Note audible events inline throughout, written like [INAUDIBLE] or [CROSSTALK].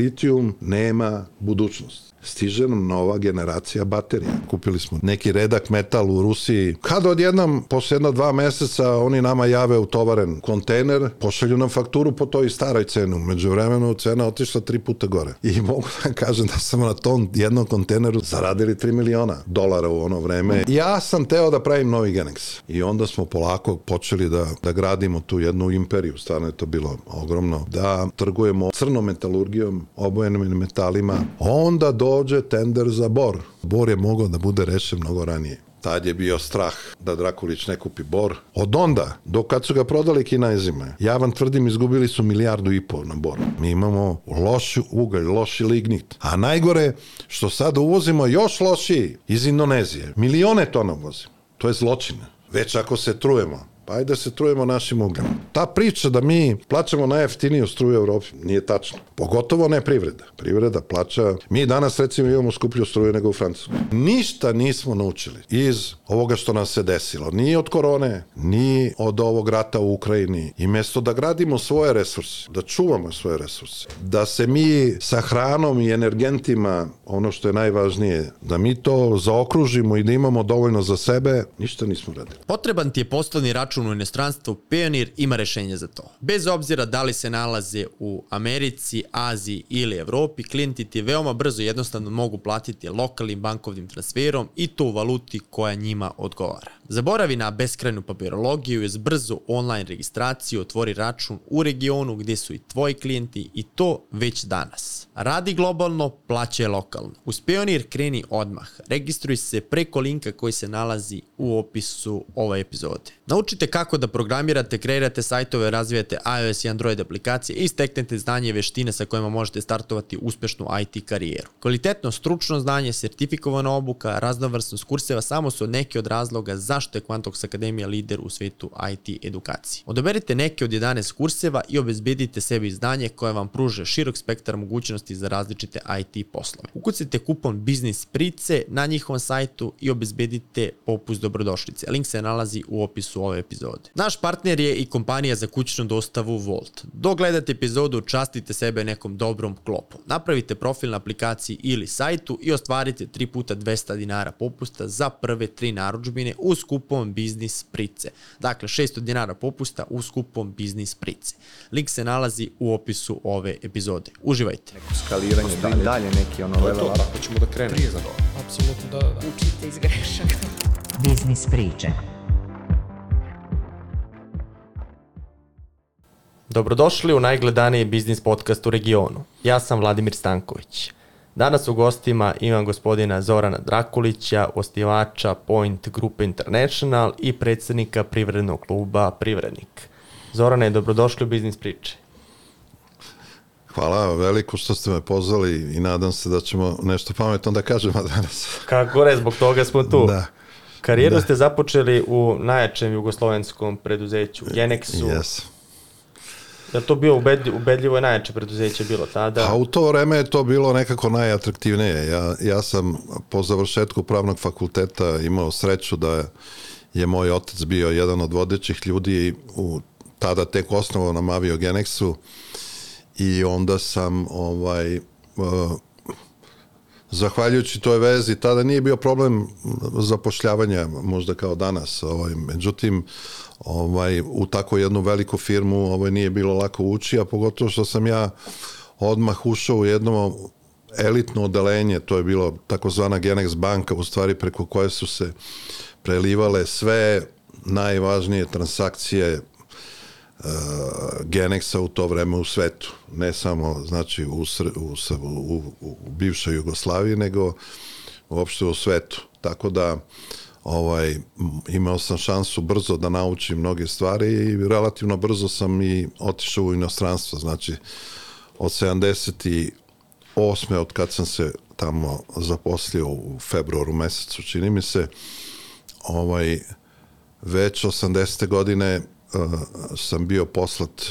litijum nema budućnost stiže nam nova generacija baterija. Kupili smo neki redak metal u Rusiji. Kad odjednom, posle jedna dva meseca, oni nama jave utovaren kontejner, pošalju nam fakturu po toj staroj cenu. Među vremenu cena otišla tri puta gore. I [LAUGHS] mogu da kažem da sam na tom jednom kontejneru zaradili 3 miliona dolara u ono vreme. Ja sam teo da pravim novi Genex. I onda smo polako počeli da, da gradimo tu jednu imperiju. Stvarno je to bilo ogromno. Da trgujemo crnom metalurgijom, obojenim metalima. Onda do dođe tender za Bor. Bor je mogao da bude rešen mnogo ranije. Tad je bio strah da Drakulić ne kupi Bor. Od onda, do kad su ga prodali kinezima, ja vam tvrdim, izgubili su milijardu i pol na Bor. Mi imamo loš ugalj, loši lignit. A najgore, što sad uvozimo još lošiji iz Indonezije. Milione tona uvozimo. To je zločina. Već ako se trujemo, pa ajde da se trujemo našim ugljem. Ta priča da mi plaćamo najjeftiniju struju u Evropi nije tačno. Pogotovo ne privreda. Privreda plaća... Mi danas recimo imamo skuplju struju nego u Francuskoj. Ništa nismo naučili iz ovoga što nam se desilo. Ni od korone, ni od ovog rata u Ukrajini. I mesto da gradimo svoje resurse, da čuvamo svoje resurse, da se mi sa hranom i energentima, ono što je najvažnije, da mi to zaokružimo i da imamo dovoljno za sebe, ništa nismo radili. Potreban ti je poslovni račun račun u inostranstvu, Pionir ima rešenje za to. Bez obzira da li se nalaze u Americi, Aziji ili Evropi, klijenti ti veoma brzo jednostavno mogu platiti lokalnim bankovnim transferom i to u valuti koja njima odgovara. Zaboravi na beskrajnu papirologiju i uz brzu online registraciju otvori račun u regionu gdje su i tvoji klijenti i to već danas. Radi globalno, plaćaj lokalno. Uz Pionir kreni odmah. Registruj se preko linka koji se nalazi u opisu ove epizode. Naučite kako da programirate, kreirate sajtove, razvijate iOS i Android aplikacije i steknete znanje i veštine sa kojima možete startovati uspešnu IT karijeru. Kvalitetno stručno znanje, sertifikovana obuka, raznovrsnost kurseva samo su neki od razloga zašto je Quantox Akademija lider u svetu IT edukacije. Odaberite neke od 11 kurseva i obezbedite sebi znanje koje vam pruže širok spektar mogućnosti za različite IT poslove. Ukucite kupon Biznis Price na njihovom sajtu i obezbedite popust dobrodošlice. Link se nalazi u opisu ove epizode. Naš partner je i kompanija za kućnu dostavu Volt. Dok gledate epizodu, častite sebe nekom dobrom klopom. Napravite profil na aplikaciji ili sajtu i ostvarite 3 puta 200 dinara popusta za prve tri naručbine uz kupom Biznis Price. Dakle, 600 dinara popusta uz kupom Biznis Price. Link se nalazi u opisu ove epizode. Uživajte. Neko skaliranje, dalje, dalje neki ono level up. Ako ćemo da krenemo. Prije za to. Apsolutno, da, da. Učite iz grešaka. Biznis priče. Dobrodošli u najgledaniji biznis podcast u regionu. Ja sam Vladimir Stanković. Danas u gostima imam gospodina Zorana Drakulića, osnivača Point Group International i predsednika privrednog kluba Privrednik. Zorane, dobrodošli u biznis priče. Hvala veliko što ste me pozvali i nadam se da ćemo nešto pametno da kažemo danas. Kako ne, zbog toga smo tu. Da. Karijeru Da. ste započeli u najjačem jugoslovenskom preduzeću, Genexu. Yes. Li to bio ubedljivo, ubedljivo je najjače preduzeće bilo tada? A u to vreme je to bilo nekako najatraktivnije. Ja, ja sam po završetku pravnog fakulteta imao sreću da je moj otac bio jedan od vodećih ljudi u tada tek osnovao na Aviogenexu i onda sam ovaj uh, zahvaljujući toj vezi tada nije bio problem zapošljavanja možda kao danas ovaj međutim ovaj u tako jednu veliku firmu ovaj nije bilo lako ući a pogotovo što sam ja odmah ušao u jedno elitno odelenje to je bilo takozvana Genex banka u stvari preko koje su se prelivale sve najvažnije transakcije Genexa u to vreme u svetu. Ne samo znači u, u, u, u bivšoj Jugoslaviji, nego uopšte u svetu. Tako da ovaj, imao sam šansu brzo da naučim mnoge stvari i relativno brzo sam i otišao u inostranstvo. Znači, od 78. od kad sam se tamo zaposlio u februaru mesecu, čini mi se, ovaj, već 80. godine uh, sam bio poslat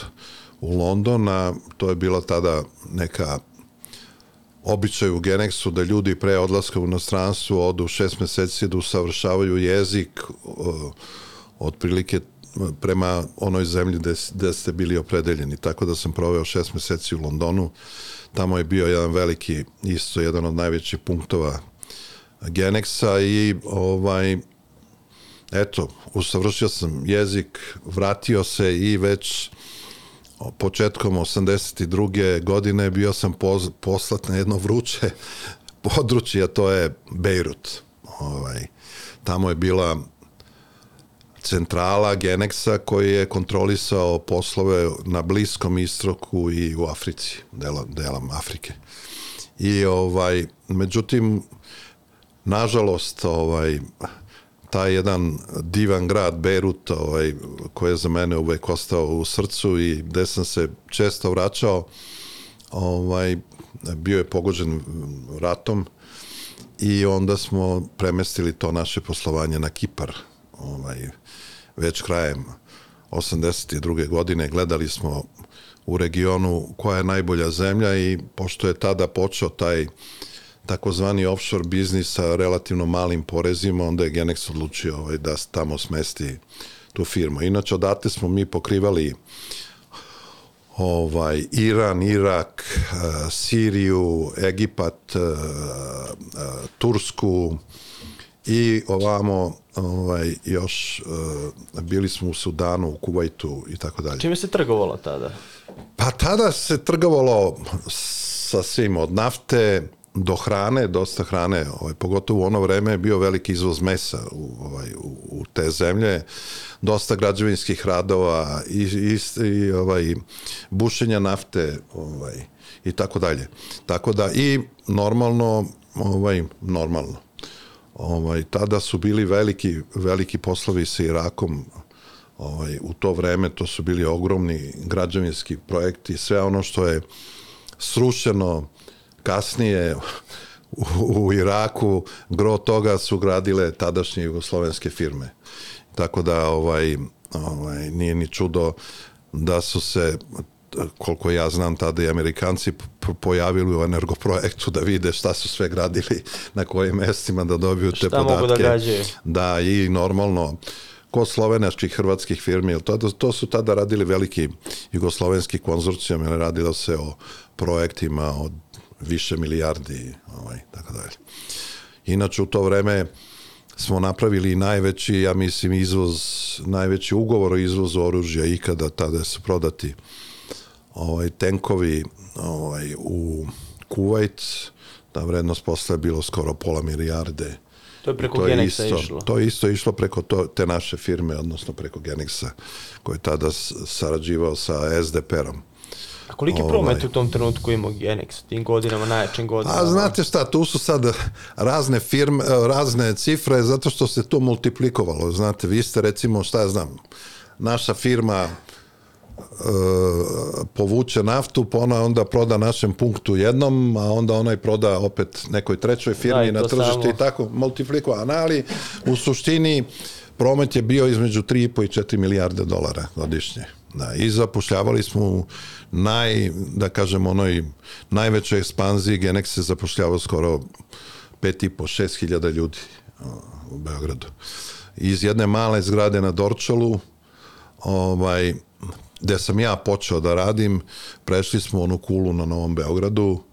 u London, a to je bila tada neka običaj u Genexu da ljudi pre odlaska u inostranstvo odu šest meseci da usavršavaju jezik otprilike prema onoj zemlji gde, gde ste bili opredeljeni. Tako da sam proveo šest meseci u Londonu. Tamo je bio jedan veliki, isto jedan od najvećih punktova Genexa i ovaj, eto, usavršio sam jezik, vratio se i već početkom 82. godine bio sam poz, poslat na jedno vruće [LAUGHS] područje, to je Bejrut. Ovaj, tamo je bila centrala Genexa koji je kontrolisao poslove na Bliskom istroku i u Africi, dela, delam Afrike. I ovaj, međutim, nažalost, ovaj, taj jedan divan grad Beirut ovaj, koji je za mene uvek ostao u srcu i gde sam se često vraćao ovaj, bio je pogođen ratom i onda smo premestili to naše poslovanje na Kipar ovaj, već krajem 82. godine gledali smo u regionu koja je najbolja zemlja i pošto je tada počeo taj takozvani offshore biznis sa relativno malim porezima, onda je Genex odlučio ovaj, da tamo smesti tu firmu. Inače, odate smo mi pokrivali ovaj Iran, Irak, uh, Siriju, Egipat, uh, uh, Tursku i ovamo ovaj još bili smo u Sudanu, u Kuvajtu i tako dalje. Čime se trgovalo tada? Pa tada se trgovalo sa svim od nafte, do hrane, dosta hrane, ovaj, pogotovo u ono vreme je bio veliki izvoz mesa u, ovaj, u, u te zemlje, dosta građevinskih radova i, i, i ovaj, bušenja nafte ovaj, i tako dalje. Tako da i normalno, ovaj, normalno, ovaj, tada su bili veliki, veliki poslovi sa Irakom, ovaj, u to vreme to su bili ogromni građevinski projekti, sve ono što je srušeno, kasnije u, u Iraku gro toga su gradile tadašnje jugoslovenske firme. Tako da ovaj, ovaj, nije ni čudo da su se koliko ja znam tada i Amerikanci pojavili u energoprojektu da vide šta su sve gradili na kojim mestima da dobiju te šta podatke. Šta mogu da gađaju. Da, i normalno kod slovenačkih hrvatskih firmi, to, to su tada radili veliki jugoslovenski konzorcijum, radilo se o projektima od više milijardi, ovaj, tako dalje. Inače, u to vreme smo napravili najveći, ja mislim, izvoz, najveći ugovor o izvozu oružja ikada, tada su prodati ovaj, tenkovi ovaj, u Kuvajt, ta vrednost posle je bilo skoro pola milijarde. To je preko to je isto, išlo? To je isto išlo preko to, te naše firme, odnosno preko Genexa, koji je tada sarađivao sa SDP-om. Koliki ovaj. promet u tom trenutku imao Genex, tim godinama, najjačim godinama? A znate šta, tu su sad razne firme, razne cifre, zato što se to multiplikovalo. Znate, vi ste recimo, šta ja znam, naša firma e, povuče naftu, pa ona onda proda našem punktu jednom, a onda onaj proda opet nekoj trećoj firmi da, na tržištu i tako multiplikovano, ali u suštini promet je bio između 3,5 i 4 milijarde dolara godišnje. Da, I zapošljavali smo naj, da kažem, onoj najvećoj ekspanziji Genex se zapošljavao skoro 5,5, hiljada ljudi u Beogradu. Iz jedne male zgrade na Dorčalu, ovaj, gde sam ja počeo da radim, prešli smo onu kulu na Novom Beogradu,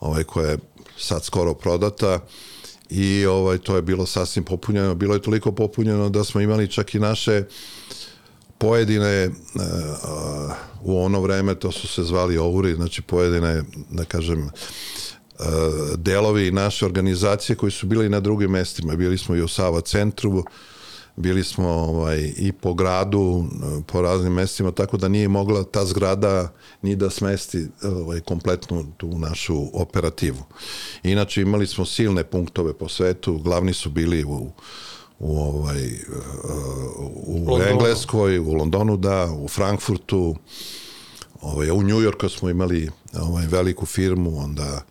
ovaj, koja je sad skoro prodata, i ovaj to je bilo sasvim popunjeno, bilo je toliko popunjeno da smo imali čak i naše uh, pojedine uh, u ono vreme to su se zvali ovuri, znači pojedine da kažem uh, delovi naše organizacije koji su bili na drugim mestima. Bili smo i u Sava centru, bili smo ovaj, i po gradu, po raznim mestima, tako da nije mogla ta zgrada ni da smesti ovaj, kompletnu tu našu operativu. Inače imali smo silne punktove po svetu, glavni su bili u u ovaj u Londonu. Engleskoj, u Londonu da, u Frankfurtu, ovaj u Njujorku smo imali ovaj veliku firmu, onda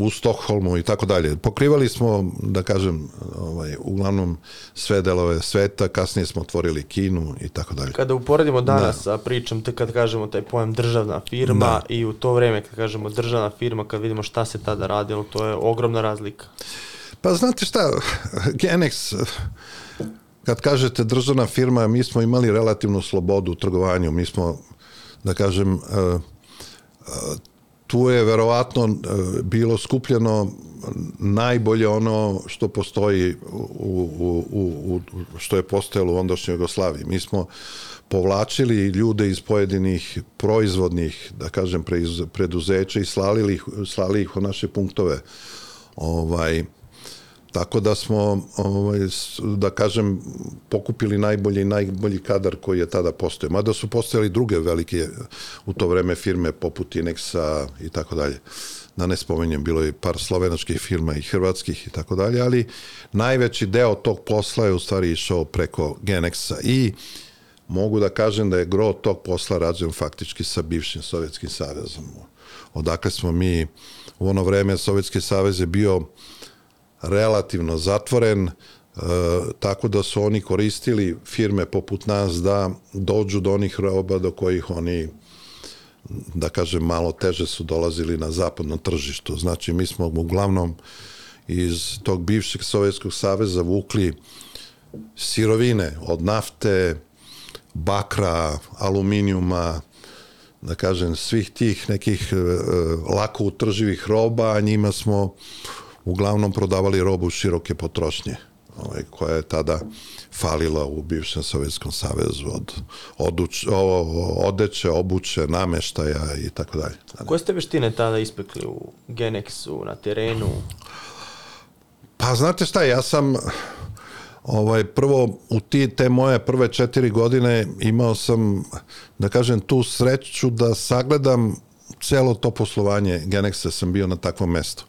u Stokholmu i tako dalje. Pokrivali smo, da kažem, ovaj, uglavnom sve delove sveta, kasnije smo otvorili Kinu i tako dalje. Kada uporedimo danas da. sa pričom, te kad kažemo taj pojam državna firma da. i u to vreme kad kažemo državna firma, kad vidimo šta se tada radilo, to je ogromna razlika. Pa znate šta, Genex, kad kažete državna firma, mi smo imali relativnu slobodu u trgovanju. Mi smo, da kažem, e, e, tu je verovatno e, bilo skupljeno najbolje ono što postoji u, u, u, u što je postojalo u ondašnjoj Jugoslaviji. Mi smo povlačili ljude iz pojedinih proizvodnih, da kažem, preduzeća i slali ih, slali ih u naše punktove. Ovaj, Tako da smo, ovaj, da kažem, pokupili najbolji najbolji kadar koji je tada postojao. Mada su postojali druge velike u to vreme firme poput Inexa i tako dalje. Da ne spomenjem, bilo je par slovenačkih firma i hrvatskih i tako dalje, ali najveći deo tog posla je u stvari išao preko Genexa i mogu da kažem da je gro tog posla rađen faktički sa bivšim Sovjetskim savezom. Odakle smo mi u ono vreme Sovjetski savez je bio relativno zatvoren, e, tako da su oni koristili firme poput nas da dođu do onih roba do kojih oni da kažem malo teže su dolazili na zapadno tržištu. Znači mi smo uglavnom iz tog bivšeg Sovjetskog saveza vukli sirovine od nafte, bakra, aluminijuma, da kažem, svih tih nekih e, lako utrživih roba, a njima smo uglavnom prodavali robu široke potrošnje ovaj, koja je tada falila u bivšem Sovjetskom savezu od oduč, o, odeće, obuće, nameštaja i tako dalje. Koje ste veštine tada ispekli u Genexu, na terenu? Pa znate šta, ja sam ovaj, prvo u ti, te moje prve četiri godine imao sam, da kažem, tu sreću da sagledam celo to poslovanje Genexa sam bio na takvom mestu.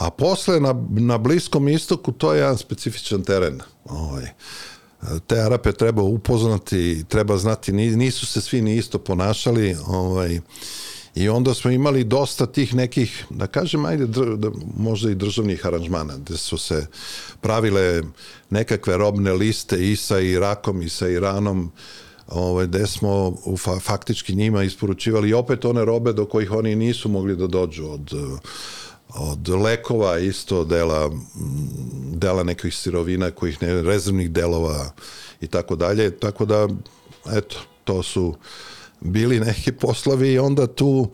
A posle na, na Bliskom istoku to je jedan specifičan teren. Ovaj. Te Arape treba upoznati, treba znati, nisu se svi ni isto ponašali, ovaj, I onda smo imali dosta tih nekih, da kažem, ajde, dr, da, možda i državnih aranžmana, gde su se pravile nekakve robne liste i sa Irakom i sa Iranom, ovaj, gde smo fa, faktički njima isporučivali opet one robe do kojih oni nisu mogli da dođu od od lekova isto dela dela nekih sirovina kojih ne rezervnih delova i tako dalje tako da eto to su bili neki poslovi i onda tu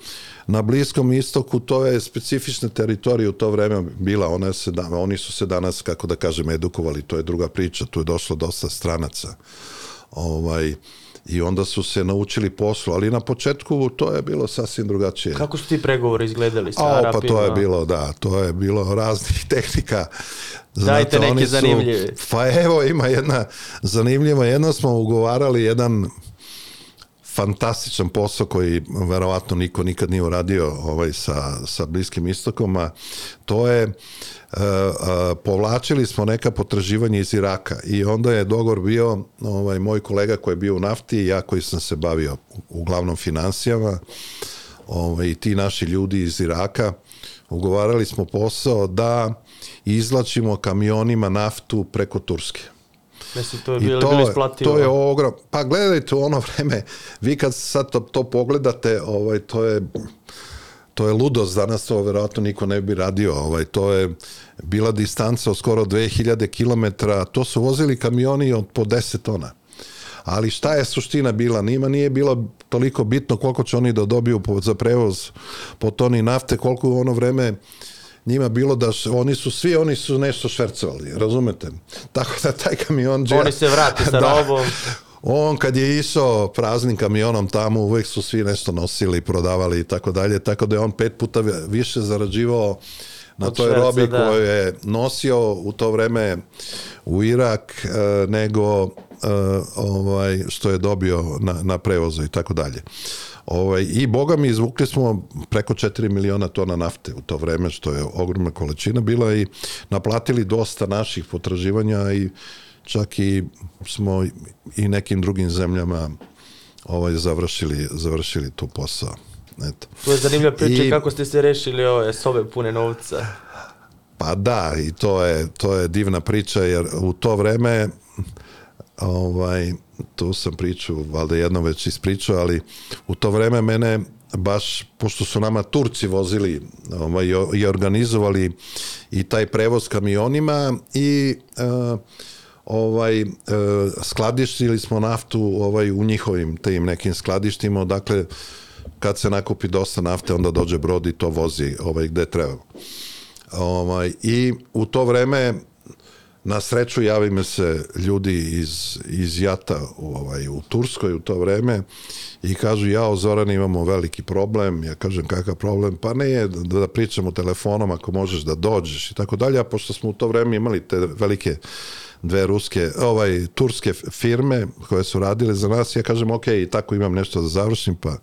na Bliskom istoku to je specifična teritorija u to vreme bila ona se da, oni su se danas kako da kažem edukovali to je druga priča tu je došlo dosta stranaca. Ovaj i onda su se naučili poslu, ali na početku to je bilo sasvim drugačije. Kako su ti pregovori izgledali sa Arapima? Pa to je bilo, da, to je bilo raznih [LAUGHS] tehnika. Znate, Dajte neke su, zanimljive. Pa evo ima jedna zanimljiva, jedno smo ugovarali jedan fantastičan posao koji verovatno niko nikad nije uradio ovaj sa, sa Bliskim istokom, a to je Uh, uh, povlačili smo neka potraživanja iz Iraka i onda je dogovor bio ovaj moj kolega koji je bio u nafti i ja koji sam se bavio uglavnom financijama ovaj, i ti naši ljudi iz Iraka ugovarali smo posao da izlačimo kamionima naftu preko Turske. Mislim, to je bilo, to, bilo isplativo. To je ogrom. Pa gledajte u ono vreme, vi kad sad to, to pogledate, ovaj, to je to je ludost, danas to verovatno niko ne bi radio, ovaj, to je bila distanca od skoro 2000 km, to su vozili kamioni od po 10 tona. Ali šta je suština bila? Nima nije bilo toliko bitno koliko će oni da dobiju za prevoz po toni nafte, koliko u ono vreme njima bilo da su, oni su svi oni su nešto švercovali, razumete? Tako da taj kamion Oni se vrati sa [LAUGHS] da, robom. On kad je išao praznim kamionom tamo, uvek su svi nešto nosili, prodavali i tako dalje, tako da je on pet puta više zarađivao na toj šverca, robi da. koju je nosio u to vreme u Irak e, nego e, ovaj što je dobio na, na prevozu i tako dalje. Ovaj, I boga mi izvukli smo preko 4 miliona tona nafte u to vreme, što je ogromna količina bila i naplatili dosta naših potraživanja i čak i smo i nekim drugim zemljama ovaj završili završili tu posao. Eto. To je zanimljiva priča I, kako ste se rešili ove sobe pune novca. Pa da, i to je, to je divna priča, jer u to vreme ovaj, tu sam priču, valjda jednom već ispričao, ali u to vreme mene baš, pošto su nama Turci vozili ovaj, i organizovali i taj prevoz kamionima i uh, ovaj, e, skladištili smo naftu ovaj, u njihovim tim nekim skladištima, dakle, kad se nakupi dosta nafte, onda dođe brod i to vozi ovaj, gde treba. Ovaj, I u to vreme na sreću javi me se ljudi iz, iz Jata u, ovaj, u Turskoj u to vreme i kažu ja Zoran imamo veliki problem ja kažem kakav problem pa ne je da, da pričamo telefonom ako možeš da dođeš i tako dalje a pošto smo u to vreme imali te velike dve ruske, ovaj, turske firme koje su radile za nas, ja kažem, ok, i tako imam nešto da završim, pa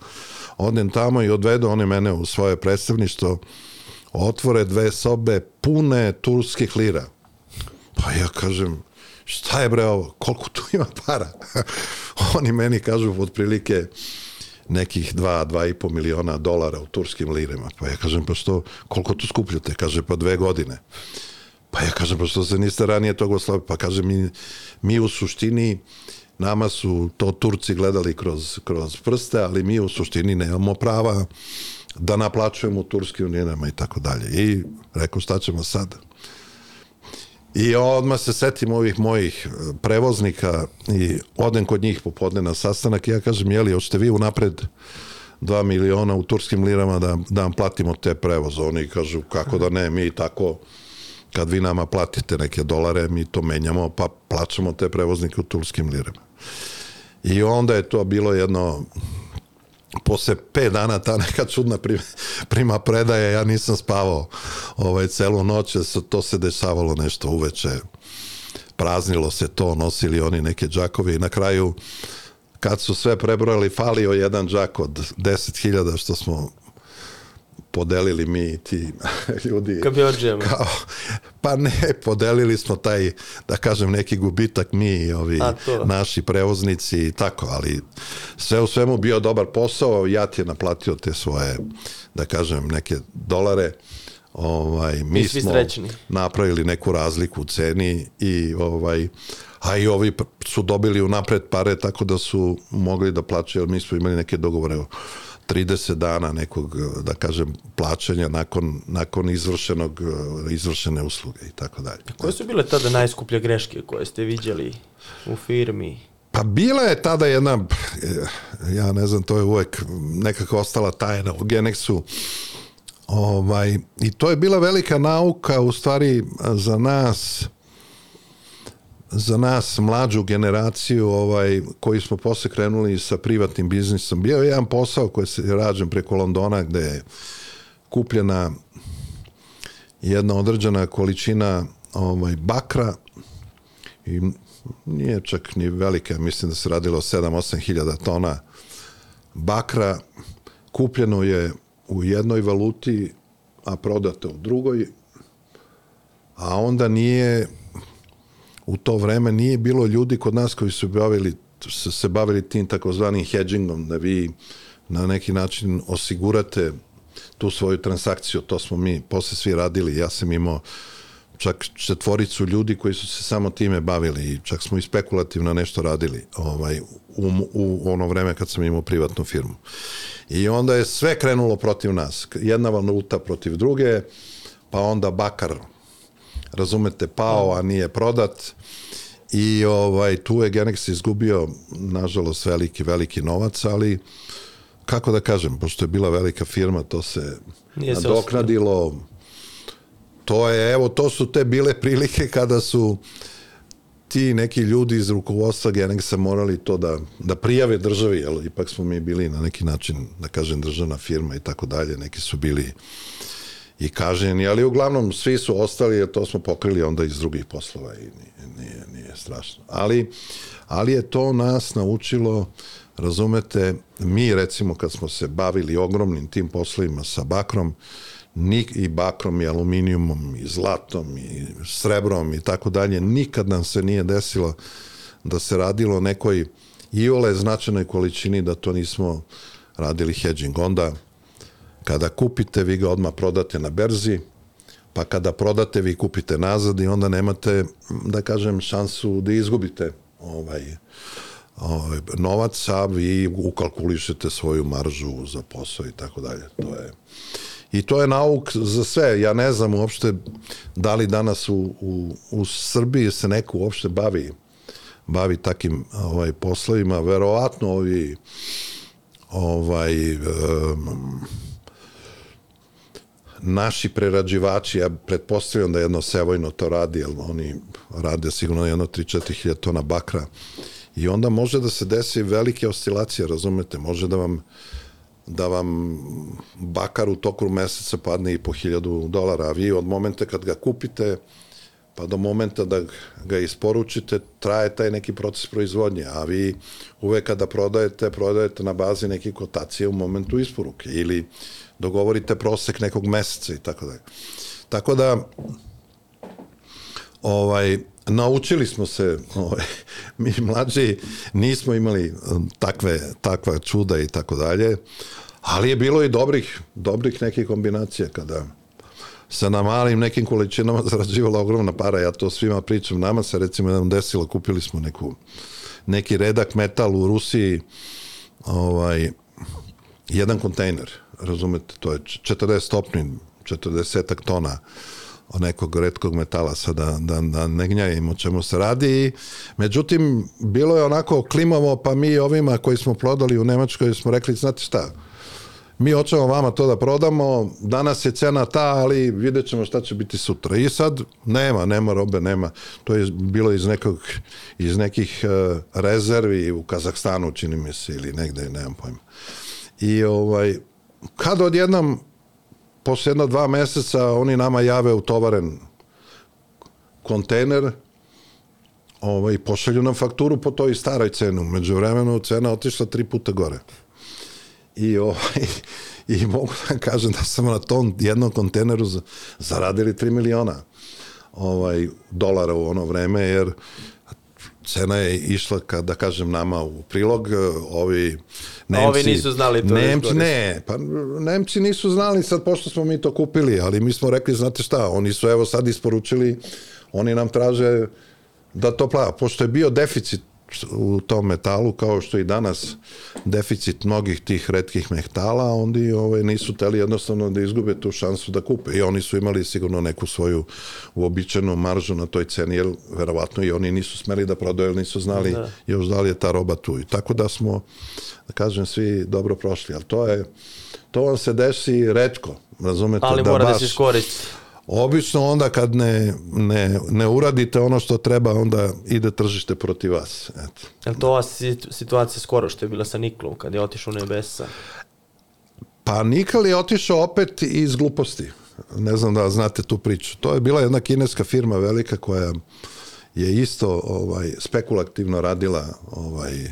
odem tamo i odvedu oni mene u svoje predstavništvo, otvore dve sobe pune turskih lira. Pa ja kažem, šta je bre ovo, koliko tu ima para? [LAUGHS] Oni meni kažu otprilike nekih 2, 2,5 miliona dolara u turskim lirima. Pa ja kažem, pa što, koliko tu skupljate? Kaže, pa dve godine. Pa ja kažem, pa što se niste ranije toga oslavili? Pa kaže, mi, mi u suštini, nama su to Turci gledali kroz, kroz prste, ali mi u suštini nemamo prava da naplaćujemo turskim linijama i tako dalje. I rekao, šta ćemo sad? I odmah se setim ovih mojih e, prevoznika i odem kod njih popodne na sastanak i ja kažem, jeli, hoćete vi unapred 2 miliona u turskim lirama da, da vam platimo te prevoze? Oni kažu, kako da ne, mi tako kad vi nama platite neke dolare, mi to menjamo, pa plaćamo te prevoznike u turskim lirama. I onda je to bilo jedno posle 5 dana ta neka čudna prima, prima predaja, ja nisam spavao ovaj, celu noć, to se dešavalo nešto uveče, praznilo se to, nosili oni neke džakove i na kraju kad su sve prebrojali, falio jedan džak od 10.000 što smo podelili mi ti [LAUGHS] ljudi. Kabiođijama. Kao, pa ne, podelili smo taj, da kažem, neki gubitak mi i ovi A, naši prevoznici i tako, ali sve u svemu bio dobar posao, ja ti je naplatio te svoje, da kažem, neke dolare, ovaj, mi smo srećni. napravili neku razliku u ceni i ovaj, a i ovi su dobili unapred pare tako da su mogli da plaćaju, jer mi smo imali neke dogovore 30 dana nekog, da kažem, plaćanja nakon, nakon izvršenog, izvršene usluge i tako dalje. Koje su bile tada najskuplje greške koje ste viđali u firmi? Pa bila je tada jedna, ja ne znam, to je uvek nekako ostala tajna u Genexu, ovaj, i to je bila velika nauka u stvari za nas, za nas mlađu generaciju ovaj koji smo posle krenuli sa privatnim biznisom. Bio je jedan posao koji se rađen preko Londona gde je kupljena jedna određena količina ovaj bakra i nije čak ni velika, mislim da se radilo 7-8 hiljada tona. Bakra, kupljeno je u jednoj valuti, a prodato u drugoj, a onda nije u to vreme nije bilo ljudi kod nas koji su bavili, se, se bavili tim takozvanim hedgingom, da vi na neki način osigurate tu svoju transakciju, to smo mi posle svi radili, ja sam imao čak četvoricu ljudi koji su se samo time bavili i čak smo i spekulativno nešto radili ovaj, u, u ono vreme kad sam imao privatnu firmu. I onda je sve krenulo protiv nas. Jedna valuta protiv druge, pa onda bakar razumete, pao, a nije prodat. I ovaj, tu je Genex izgubio, nažalost, veliki, veliki novac, ali kako da kažem, pošto je bila velika firma, to se nije nadoknadilo. Se to je, evo, to su te bile prilike kada su ti neki ljudi iz rukovodstva Genexa morali to da, da prijave državi, jer ipak smo mi bili na neki način, da kažem, državna firma i tako dalje, neki su bili i kažnjeni, ali uglavnom svi su ostali, jer to smo pokrili onda iz drugih poslova i nije, nije, nije strašno. Ali, ali je to nas naučilo, razumete, mi recimo kad smo se bavili ogromnim tim poslovima sa bakrom, nik, i bakrom i aluminijumom i zlatom i srebrom i tako dalje, nikad nam se nije desilo da se radilo nekoj iole značajnoj količini da to nismo radili hedging. Onda Kada kupite, vi ga odmah prodate na berzi, pa kada prodate, vi kupite nazad i onda nemate, da kažem, šansu da izgubite ovaj, ovaj novac, a vi ukalkulišete svoju maržu za posao i tako dalje. To je I to je nauk za sve. Ja ne znam uopšte da li danas u, u, u Srbiji se neko uopšte bavi bavi takim ovaj poslovima. Verovatno ovi ovaj um, naši prerađivači, ja pretpostavljam da jedno Sevojno to radi, jer oni rade sigurno jedno 3-4 hiljada tona bakra i onda može da se desi velike oscilacije, razumete, može da vam da vam bakar u toku meseca padne i po hiljadu dolara, a vi od momenta kad ga kupite pa do momenta da ga isporučite traje taj neki proces proizvodnje, a vi uvek kada prodajete, prodajete na bazi neke kotacije u momentu isporuke ili dogovorite prosek nekog meseca i tako dalje. Tako da ovaj naučili smo se, ovaj, [LAUGHS] mi mlađi nismo imali um, takve, takva čuda i tako dalje, ali je bilo i dobrih, dobrih nekih kombinacija kada se na malim nekim količinama [LAUGHS] zarađivala ogromna para, ja to svima pričam, nama se recimo jednom desilo, kupili smo neku, neki redak metal u Rusiji, ovaj, jedan kontejner, razumete, to je 40 stopni, 40 tona nekog redkog metala, sada da, da ne gnjajimo o čemu se radi. Međutim, bilo je onako klimavo, pa mi ovima koji smo prodali u Nemačkoj smo rekli, znate šta, mi hoćemo vama to da prodamo, danas je cena ta, ali vidjet ćemo šta će biti sutra. I sad nema, nema robe, nema. To je bilo iz, nekog, iz nekih uh, rezervi u Kazahstanu, čini mi se, ili negde, nemam pojma. I ovaj, kad odjednom posle jedno dva meseca oni nama jave utovaren kontejner ovaj, pošalju nam fakturu po toj staroj cenu. Među vremenu cena otišla tri puta gore. I, ovaj, i mogu da kažem da sam na tom jednom kontejneru zaradili 3 miliona ovaj, dolara u ono vreme, jer cena je išla, kad da kažem, nama u prilog, ovi Nemci, ovi nisu znali to. Da Nemci, ne, pa Nemci nisu znali sad, pošto smo mi to kupili, ali mi smo rekli, znate šta, oni su evo sad isporučili, oni nam traže da to plava, pošto je bio deficit u tom metalu, kao što i danas deficit mnogih tih redkih metala, onda i ovaj, nisu teli jednostavno da izgube tu šansu da kupe. I oni su imali sigurno neku svoju uobičajenu maržu na toj ceni, jer verovatno i oni nisu smeli da prodaju, jer nisu znali da. još da li je ta roba tu. I tako da smo, da kažem, svi dobro prošli. Ali to je, to vam se desi redko, razumete? Ali da mora baš, da se iskoristi. Obično onda kad ne, ne, ne uradite ono što treba, onda ide tržište protiv vas. Eto. Je to ova situacija skoro što je bila sa Niklom, kad je otišao u nebesa? Pa Nikal je otišao opet iz gluposti. Ne znam da znate tu priču. To je bila jedna kineska firma velika koja je isto ovaj spekulativno radila ovaj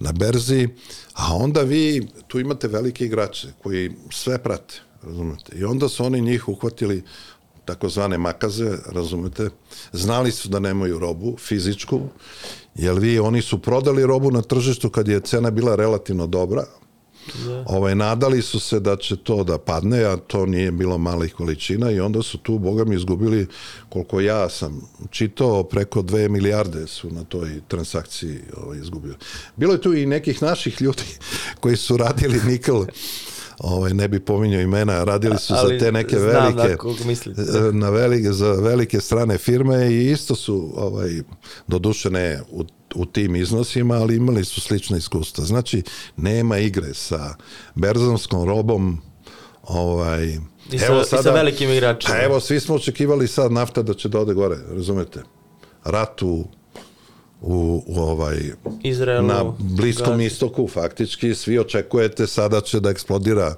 na berzi, a onda vi tu imate velike igrače koji sve prate, razumete. I onda su oni njih uhvatili takozvane makaze, razumete, znali su da nemaju robu fizičku, jer vi, oni su prodali robu na tržištu kad je cena bila relativno dobra, Da. Ovaj, nadali su se da će to da padne, a to nije bilo malih količina i onda su tu, boga mi, izgubili, koliko ja sam čitao, preko 2 milijarde su na toj transakciji ovaj, izgubili. Bilo je tu i nekih naših ljudi [LAUGHS] koji su radili nikl ovaj, ne bi pominjao imena, radili su Ali, za te neke velike, na, na velike, za velike strane firme i isto su, ovaj, doduše ne u, u tim iznosima, ali imali su slična iskustva. Znači, nema igre sa berzonskom robom, ovaj, I sa, evo sada, i sa velikim igračima. Pa evo, svi smo očekivali sad nafta da će da ode gore, razumete? Rat u u, u ovaj Izraelu, na Bliskom Gazi. istoku faktički svi očekujete sada će da eksplodira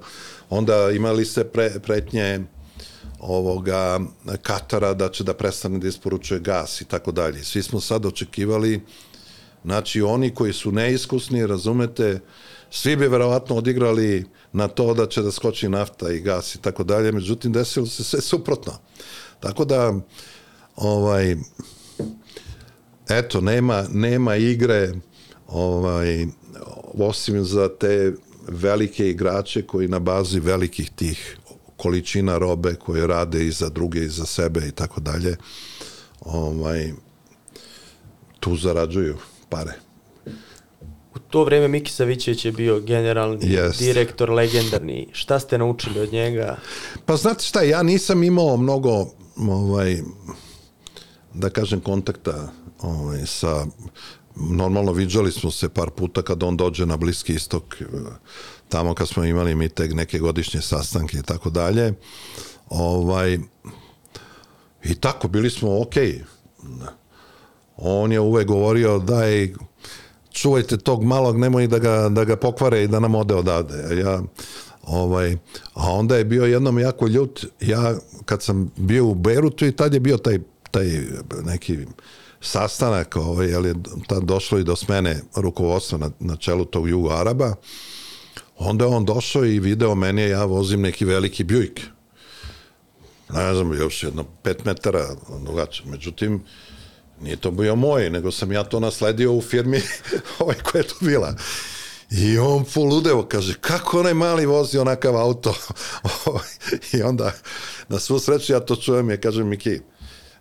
onda imali ste pre, pretnje ovoga Katara da će da prestane da isporučuje gas i tako dalje. Svi smo sad očekivali znači oni koji su neiskusni, razumete, svi bi verovatno odigrali na to da će da skoči nafta i gas i tako dalje, međutim desilo se sve suprotno. Tako da ovaj eto, nema, nema igre ovaj, osim za te velike igrače koji na bazi velikih tih količina robe koje rade i za druge i za sebe i tako dalje ovaj tu zarađuju pare. to vreme Miki Savićević je bio generalni Jest. direktor, legendarni. Šta ste naučili od njega? Pa znate šta, ja nisam imao mnogo ovaj, da kažem kontakta ovaj, sa normalno viđali smo se par puta kad on dođe na Bliski istok eh, tamo kad smo imali mi neke godišnje sastanke i tako dalje. Ovaj i tako bili smo okej. On je uvek govorio daj čuvajte tog malog, nemoj da ga, da ga pokvare i da nam ode odavde. Ja, ovaj, a onda je bio jednom jako ljut, ja kad sam bio u Beirutu i tad je bio taj, taj neki sastanak, ovaj, jel je tad došlo i do smene rukovodstva na, na čelu tog Jugo Araba, onda on došao i video mene, ja vozim neki veliki Buick. Ne znam, još jedno pet metara dugačak. Međutim, Nije to bio moj, nego sam ja to nasledio u firmi [LAUGHS] ovaj koja je to bila. I on poludeo, kaže, kako onaj mali vozi onakav auto? [LAUGHS] I onda, na svu sreću, ja to čujem i kažem, Miki,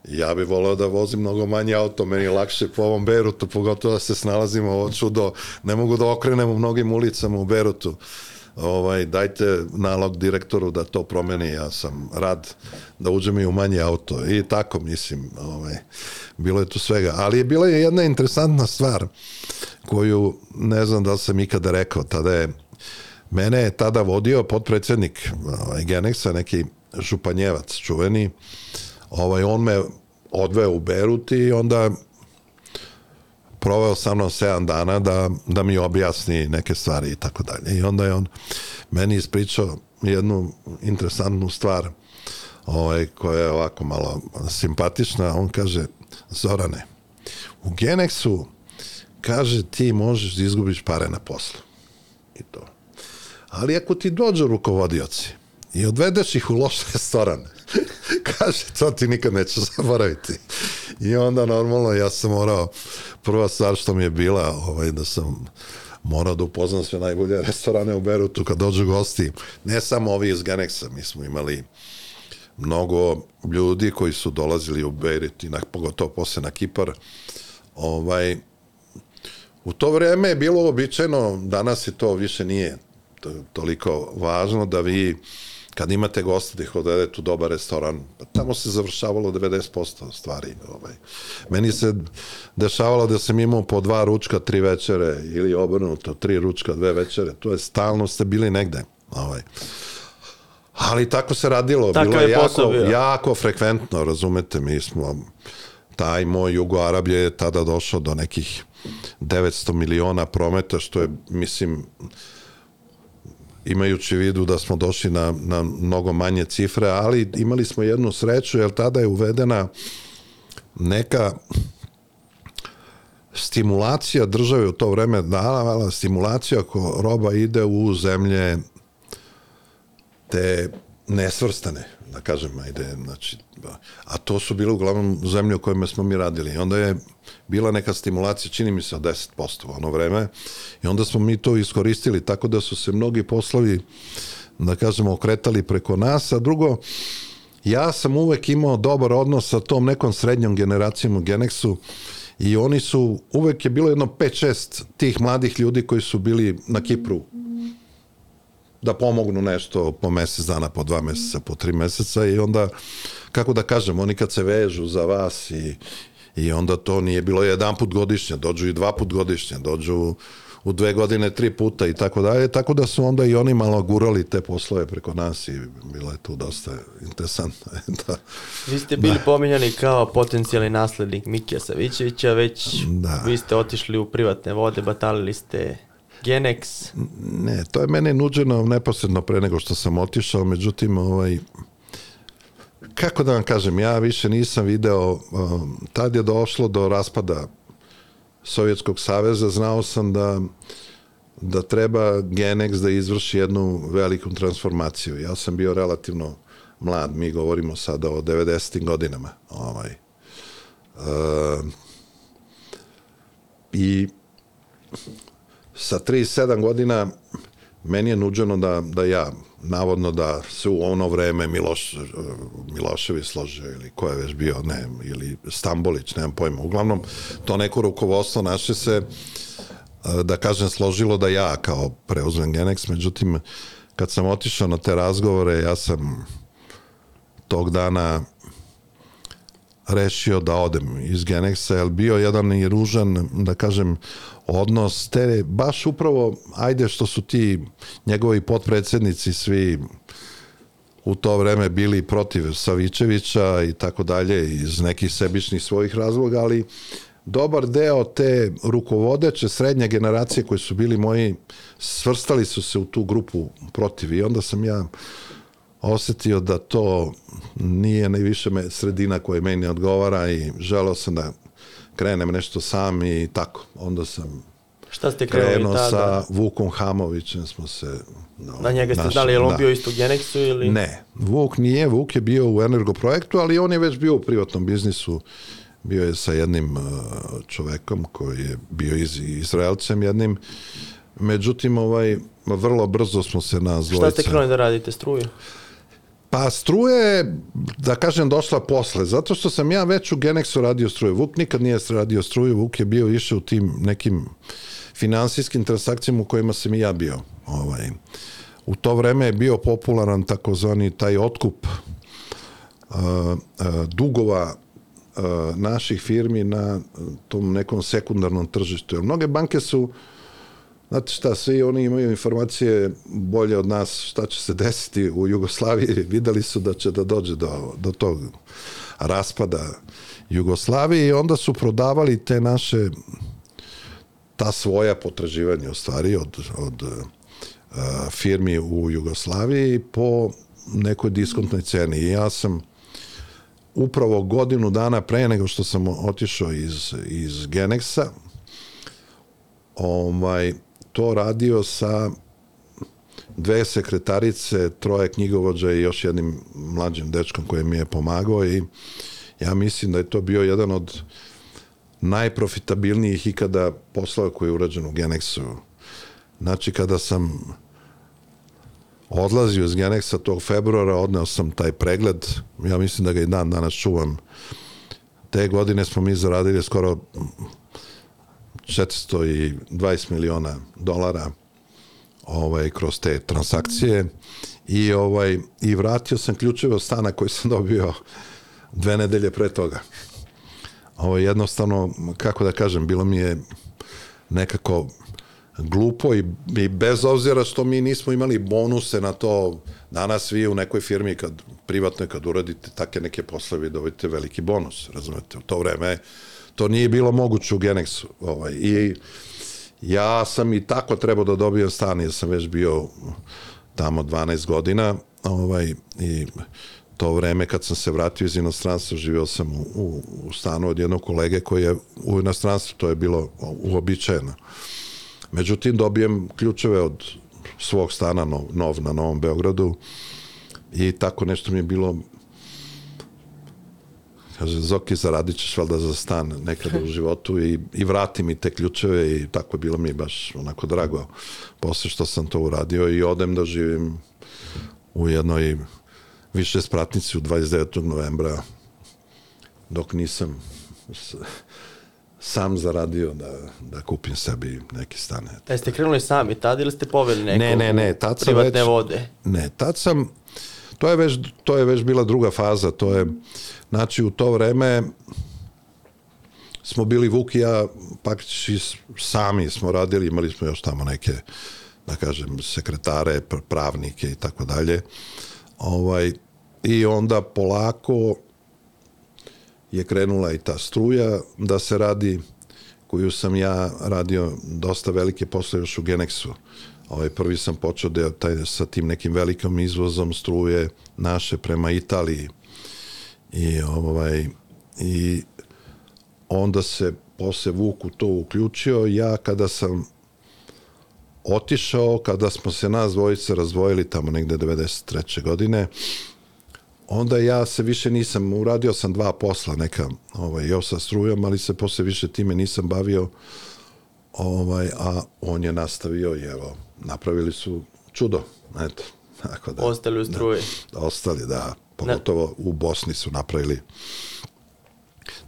ja bih voleo da vozim mnogo manji auto, meni je lakše po ovom Berutu, pogotovo da se snalazimo ovo čudo, ne mogu da okrenem u mnogim ulicama u Berutu. Ovaj, dajte nalog direktoru da to promeni, ja sam rad da uđem i u manji auto. I tako mislim, ovaj, bilo je tu svega, ali je bila je jedna interesantna stvar koju ne znam da li sam ikada rekao, tada je mene je tada vodio potpredsednik ovaj, Genexa, neki županjevac čuveni, ovaj, on me odveo u Berut i onda proveo sa mnom 7 dana da, da mi objasni neke stvari i tako dalje. I onda je on meni ispričao jednu interesantnu stvar ovaj, koja je ovako malo simpatična. On kaže, Zorane, u Genexu kaže ti možeš da izgubiš pare na poslu. I to. Ali ako ti dođu rukovodioci i odvedeš ih u loš [LAUGHS] restoran, [LAUGHS] kaže, to ti nikad nećeš zaboraviti. I onda normalno ja sam morao, prva stvar što mi je bila, ovaj, da sam morao da upoznam sve najbolje restorane u Berutu kad dođu gosti, ne samo ovi iz Ganexa, mi smo imali mnogo ljudi koji su dolazili u Beirut na, pogotovo posle na Kipar, ovaj, u to vreme je bilo običajno, danas je to više nije to, toliko važno da vi kad imate gosta da ih odvedete u dobar restoran, pa tamo se završavalo 90% stvari. Ovaj. Meni se dešavalo da sam imao po dva ručka, tri večere ili obrnuto, tri ručka, dve večere. To je stalno ste bili negde. Ovaj. Ali tako se radilo. Takav Bilo je je jako, bio. jako frekventno, razumete, mi smo taj moj Jugo Arab je tada došao do nekih 900 miliona prometa, što je, mislim, imajući vidu da smo došli na, na mnogo manje cifre, ali imali smo jednu sreću, jer tada je uvedena neka stimulacija države u to vreme davala stimulacija ako roba ide u zemlje te nesvrstane, da kažem, ajde, znači, a to su bile uglavnom zemlje u kojima smo mi radili. I onda je bila neka stimulacija, čini mi se, od 10% u ono vreme, i onda smo mi to iskoristili, tako da su se mnogi poslovi, da kažemo, okretali preko nas, a drugo, ja sam uvek imao dobar odnos sa tom nekom srednjom generacijom u Genexu i oni su, uvek je bilo jedno 5-6 tih mladih ljudi koji su bili na Kipru da pomognu nešto po mesec dana, po dva meseca, po tri meseca i onda, kako da kažem, oni kad se vežu za vas i, i onda to nije bilo jedan put godišnje, dođu i dva put godišnje, dođu u dve godine tri puta i tako dalje, tako da su onda i oni malo gurali te poslove preko nas i bilo je tu dosta interesantno. [LAUGHS] da, Vi ste bili pominjani kao potencijalni naslednik Mikija Savićevića, već Da. vi ste otišli u privatne vode, batalili ste Genex. Ne, to je mene nuđeno neposredno pre nego što sam otišao, međutim, ovaj, kako da vam kažem, ja više nisam video, um, tad je došlo do raspada Sovjetskog saveza, znao sam da da treba Genex da izvrši jednu veliku transformaciju. Ja sam bio relativno mlad, mi govorimo sada o 90. godinama. Ovaj. Uh, I sa 37 godina meni je nuđeno da, da ja, navodno da se u ono vreme Miloš, Milošević složio ili ko je već bio, ne, ili Stambolić, nemam pojma. Uglavnom, to neko rukovodstvo naše se da kažem, složilo da ja kao preuzmem Genex, međutim, kad sam otišao na te razgovore, ja sam tog dana rešio da odem iz Genexa, jer bio jedan i ružan, da kažem, odnos, te baš upravo, ajde što su ti njegovi potpredsednici svi u to vreme bili protiv Savićevića i tako dalje iz nekih sebičnih svojih razloga, ali dobar deo te rukovodeće srednje generacije koji su bili moji svrstali su se u tu grupu protiv. I onda sam ja osetio da to nije najviše me sredina koja meni odgovara i želeo sam da krenem nešto sam i tako. Onda sam Šta ste krenuli krenuo tada? sa Vukom Hamovićem smo se no, Na njega ste dali, je li on da. bio isto u Genexu ili? Ne, Vuk nije, Vuk je bio u energoprojektu, ali on je već bio u privatnom biznisu, bio je sa jednim uh, čovekom koji je bio iz, Izraelcem jednim, međutim, ovaj, vrlo brzo smo se na Šta ste krenuli da radite, struju? Pa struje je, da kažem, došla posle, zato što sam ja već u Genexu radio struju. Vuk nikad nije radio struju, Vuk je bio išao u tim nekim finansijskim transakcijama u kojima sam i ja bio. Ovaj. U to vreme je bio popularan takozvani taj otkup uh, uh, dugova uh, naših firmi na tom nekom sekundarnom tržištu. Jer mnoge banke su Znate šta, svi oni imaju informacije bolje od nas šta će se desiti u Jugoslaviji. Videli su da će da dođe do, do tog raspada Jugoslavije i onda su prodavali te naše ta svoja potraživanja u stvari od, od uh, firmi u Jugoslaviji po nekoj diskontnoj ceni. I ja sam upravo godinu dana pre nego što sam otišao iz, iz Genexa, ovaj, to radio sa dve sekretarice, troje knjigovođa i još jednim mlađim dečkom koji mi je pomagao i ja mislim da je to bio jedan od najprofitabilnijih ikada poslova koji je urađen u Genexu. Znači, kada sam odlazio iz Genexa tog februara, odneo sam taj pregled, ja mislim da ga i dan danas čuvam. Te godine smo mi zaradili skoro 420 miliona dolara ovaj kroz te transakcije i ovaj i vratio sam ključeve od stana koji sam dobio dve nedelje pre toga. Ovo jednostavno, kako da kažem, bilo mi je nekako glupo i, i bez obzira što mi nismo imali bonuse na to, danas vi u nekoj firmi kad privatnoj kad uradite take neke poslove dobijete veliki bonus, razumete, u to vreme to nije bilo moguće u Genexu. Ovaj, I ja sam i tako trebao da dobijem stan, jer sam već bio tamo 12 godina ovaj, i to vreme kad sam se vratio iz inostranstva, živio sam u, u, u stanu od jednog kolege koji je u inostranstvu, to je bilo uobičajeno. Međutim, dobijem ključeve od svog stana nov, nov na Novom Beogradu i tako nešto mi je bilo kaže, Zoki, zaradit ćeš valjda za stan nekada u životu i, i vrati mi te ključeve i tako je bilo mi baš onako drago posle što sam to uradio i odem da živim u jednoj više spratnici u 29. novembra dok nisam sam zaradio da, da kupim sebi neki stan. E, ste krenuli sami tad ili ste poveli nekog Ne, ne, ne, tad sam privatne već- vode? Ne, tad sam, to je već, to je već bila druga faza, to je, znači u to vreme smo bili Vuk i ja praktički sami smo radili, imali smo još tamo neke, da kažem, sekretare, pr- pravnike i tako dalje. Ovaj, I onda polako je krenula i ta struja da se radi, koju sam ja radio dosta velike posle još u Genexu. Ovaj, prvi sam počeo da taj, sa tim nekim velikim izvozom struje naše prema Italiji. I, ovaj, i onda se posle Vuk u to uključio. Ja kada sam otišao, kada smo se nas dvojice razdvojili tamo negde 93. godine, onda ja se više nisam, uradio sam dva posla neka, ovaj, još sa strujom, ali se posle više time nisam bavio, ovaj, a on je nastavio i evo, napravili su čudo, eto, tako da. Ostali u struji. Da, ostali, da, pogotovo u Bosni su napravili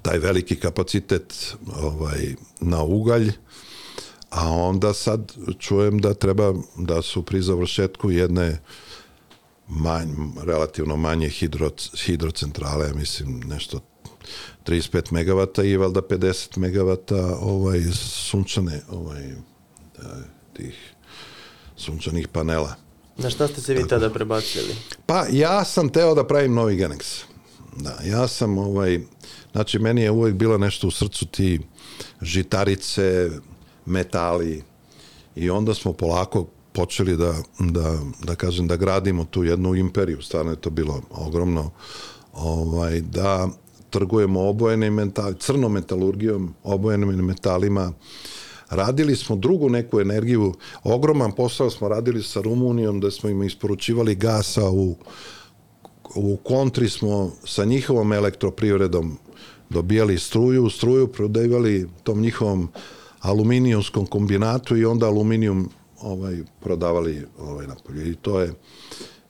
taj veliki kapacitet ovaj, na ugalj, A onda sad čujem da treba da su pri završetku jedne manj, relativno manje hidro, hidrocentrale, ja mislim nešto 35 megavata i valjda 50 megavata ovaj, sunčane ovaj, da, tih sunčanih panela. Na šta ste se vi tada prebacili? Pa ja sam teo da pravim novi Genex. Da, ja sam ovaj, znači meni je uvek bilo nešto u srcu ti žitarice, metali i onda smo polako počeli da, da, da kažem da gradimo tu jednu imperiju, stvarno je to bilo ogromno, ovaj, da trgujemo obojenim metali, crnom metalurgijom, obojenim metalima, radili smo drugu neku energiju, ogroman posao smo radili sa Rumunijom, da smo im isporučivali gasa u, u kontri smo sa njihovom elektroprivredom dobijali struju, struju prodavali tom njihovom aluminijumskom kombinatu i onda aluminijum ovaj prodavali ovaj napolje. I to je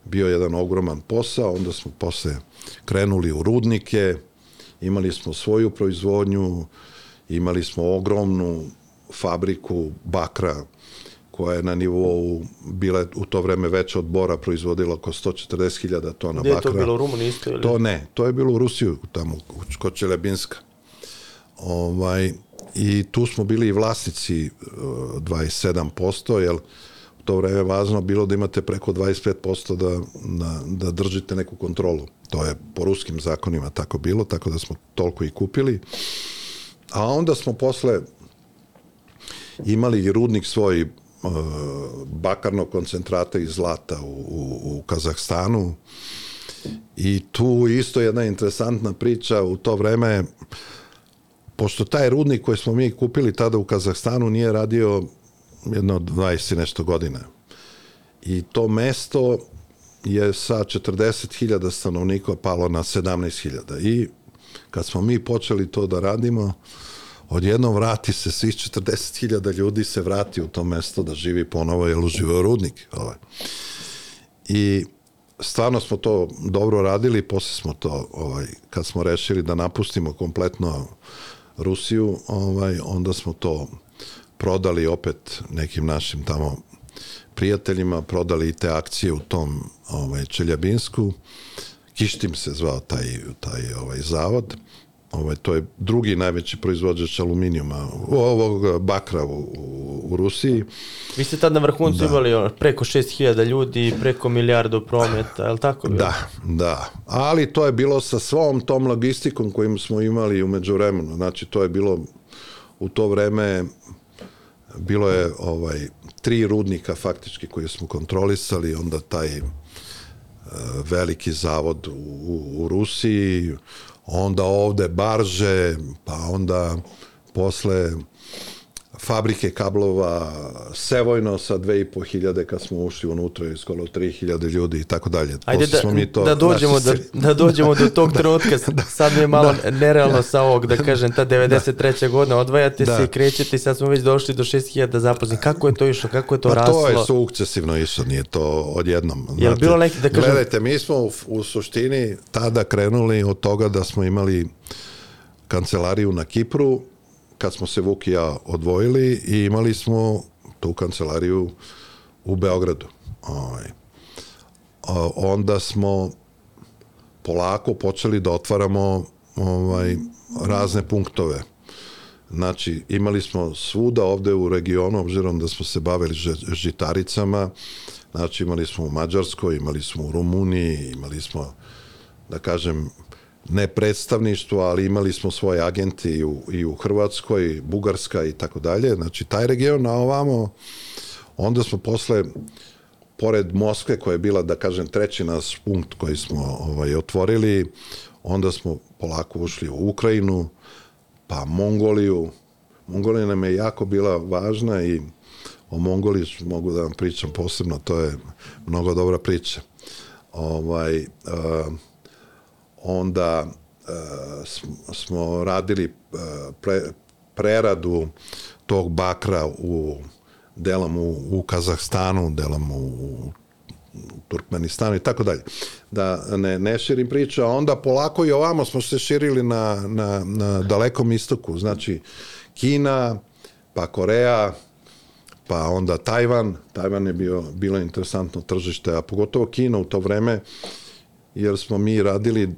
bio jedan ogroman posao, onda smo posle krenuli u rudnike, imali smo svoju proizvodnju, imali smo ogromnu fabriku bakra koja je na nivou bila u to vreme veća od Bora proizvodila oko 140.000 tona Gde je bakra. to bilo u Rumuniji isto? Ili? To ne, to je bilo u Rusiju, tamo kod Čelebinska. Ovaj, I tu smo bili i vlasnici uh, 27%, jer u to vreme važno bilo da imate preko 25% da, da, da držite neku kontrolu. To je po ruskim zakonima tako bilo, tako da smo toliko i kupili. A onda smo posle imali i rudnik svoj uh, bakarnog koncentrata iz zlata u, u, u Kazahstanu. I tu isto jedna interesantna priča u to vreme pošto taj rudnik koji smo mi kupili tada u Kazahstanu nije radio jedno 20 i nešto godina. I to mesto je sa 40.000 stanovnika palo na 17.000 i kad smo mi počeli to da radimo odjednom vrati se svih 40.000 ljudi se vrati u to mesto da živi ponovo jer uživao rudnik ovaj. i stvarno smo to dobro radili posle smo to ovaj kad smo rešili da napustimo kompletno Rusiju ovaj onda smo to prodali opet nekim našim tamo prijateljima prodali i te akcije u tom ovaj Čeljabinsku Kištim se zvao taj taj ovaj zavod ovaj, to je drugi najveći proizvođač aluminijuma, ovog bakra u, u, Rusiji. Vi ste tad na vrhuncu da. imali preko 6000 ljudi, preko milijardu prometa, je li tako? Bilo? Da, da. Ali to je bilo sa svom tom logistikom kojim smo imali umeđu vremenu. Znači, to je bilo u to vreme bilo je ovaj tri rudnika faktički koje smo kontrolisali, onda taj uh, veliki zavod u, u, u Rusiji, onda ovde barže, pa onda posle fabrike kablova Sevojno sa 2500 kad smo ušli unutra je skoro 3000 ljudi i tako dalje. Ajde da, smo mi to, da, dođemo do, da dođemo do tog [LAUGHS] trenutka, sad mi je malo da. nerealno sa ovog, da kažem, ta 93. Da. godina, odvajate da. se, krećete i sad smo već došli do 6000 zaposlenih. Kako je to išlo, kako je to pa raslo? to je sukcesivno išlo, nije to odjednom. Je li bilo neki, da kažem... Gledajte, mi smo u, u suštini tada krenuli od toga da smo imali kancelariju na Kipru, kad smo se Vuk i ja odvojili i imali smo tu kancelariju u Beogradu. Ovaj. Onda smo polako počeli da otvaramo ovaj, razne punktove. Znači, imali smo svuda ovde u regionu, obzirom da smo se bavili žitaricama, znači imali smo u Mađarskoj, imali smo u Rumuniji, imali smo, da kažem, ne predstavništvo, ali imali smo svoje agente i u, i u Hrvatskoj, Bugarska i tako dalje. Znači, taj region na ovamo, onda smo posle, pored Moskve, koja je bila, da kažem, treći nas punkt koji smo ovaj, otvorili, onda smo polako ušli u Ukrajinu, pa Mongoliju. Mongolija nam je jako bila važna i o Mongoliji mogu da vam pričam posebno, to je mnogo dobra priča. Ovaj, uh, onda uh, smo radili uh, pre, preradu tog bakra u delom u, u Kazahstanu, delom u, u Turkmenistanu i tako dalje. Da ne, ne širim priču, a onda polako i ovamo smo se širili na, na, na dalekom istoku, znači Kina, pa Koreja, pa onda Tajvan, Tajvan je bio, bilo interesantno tržište, a pogotovo Kina u to vreme, jer smo mi radili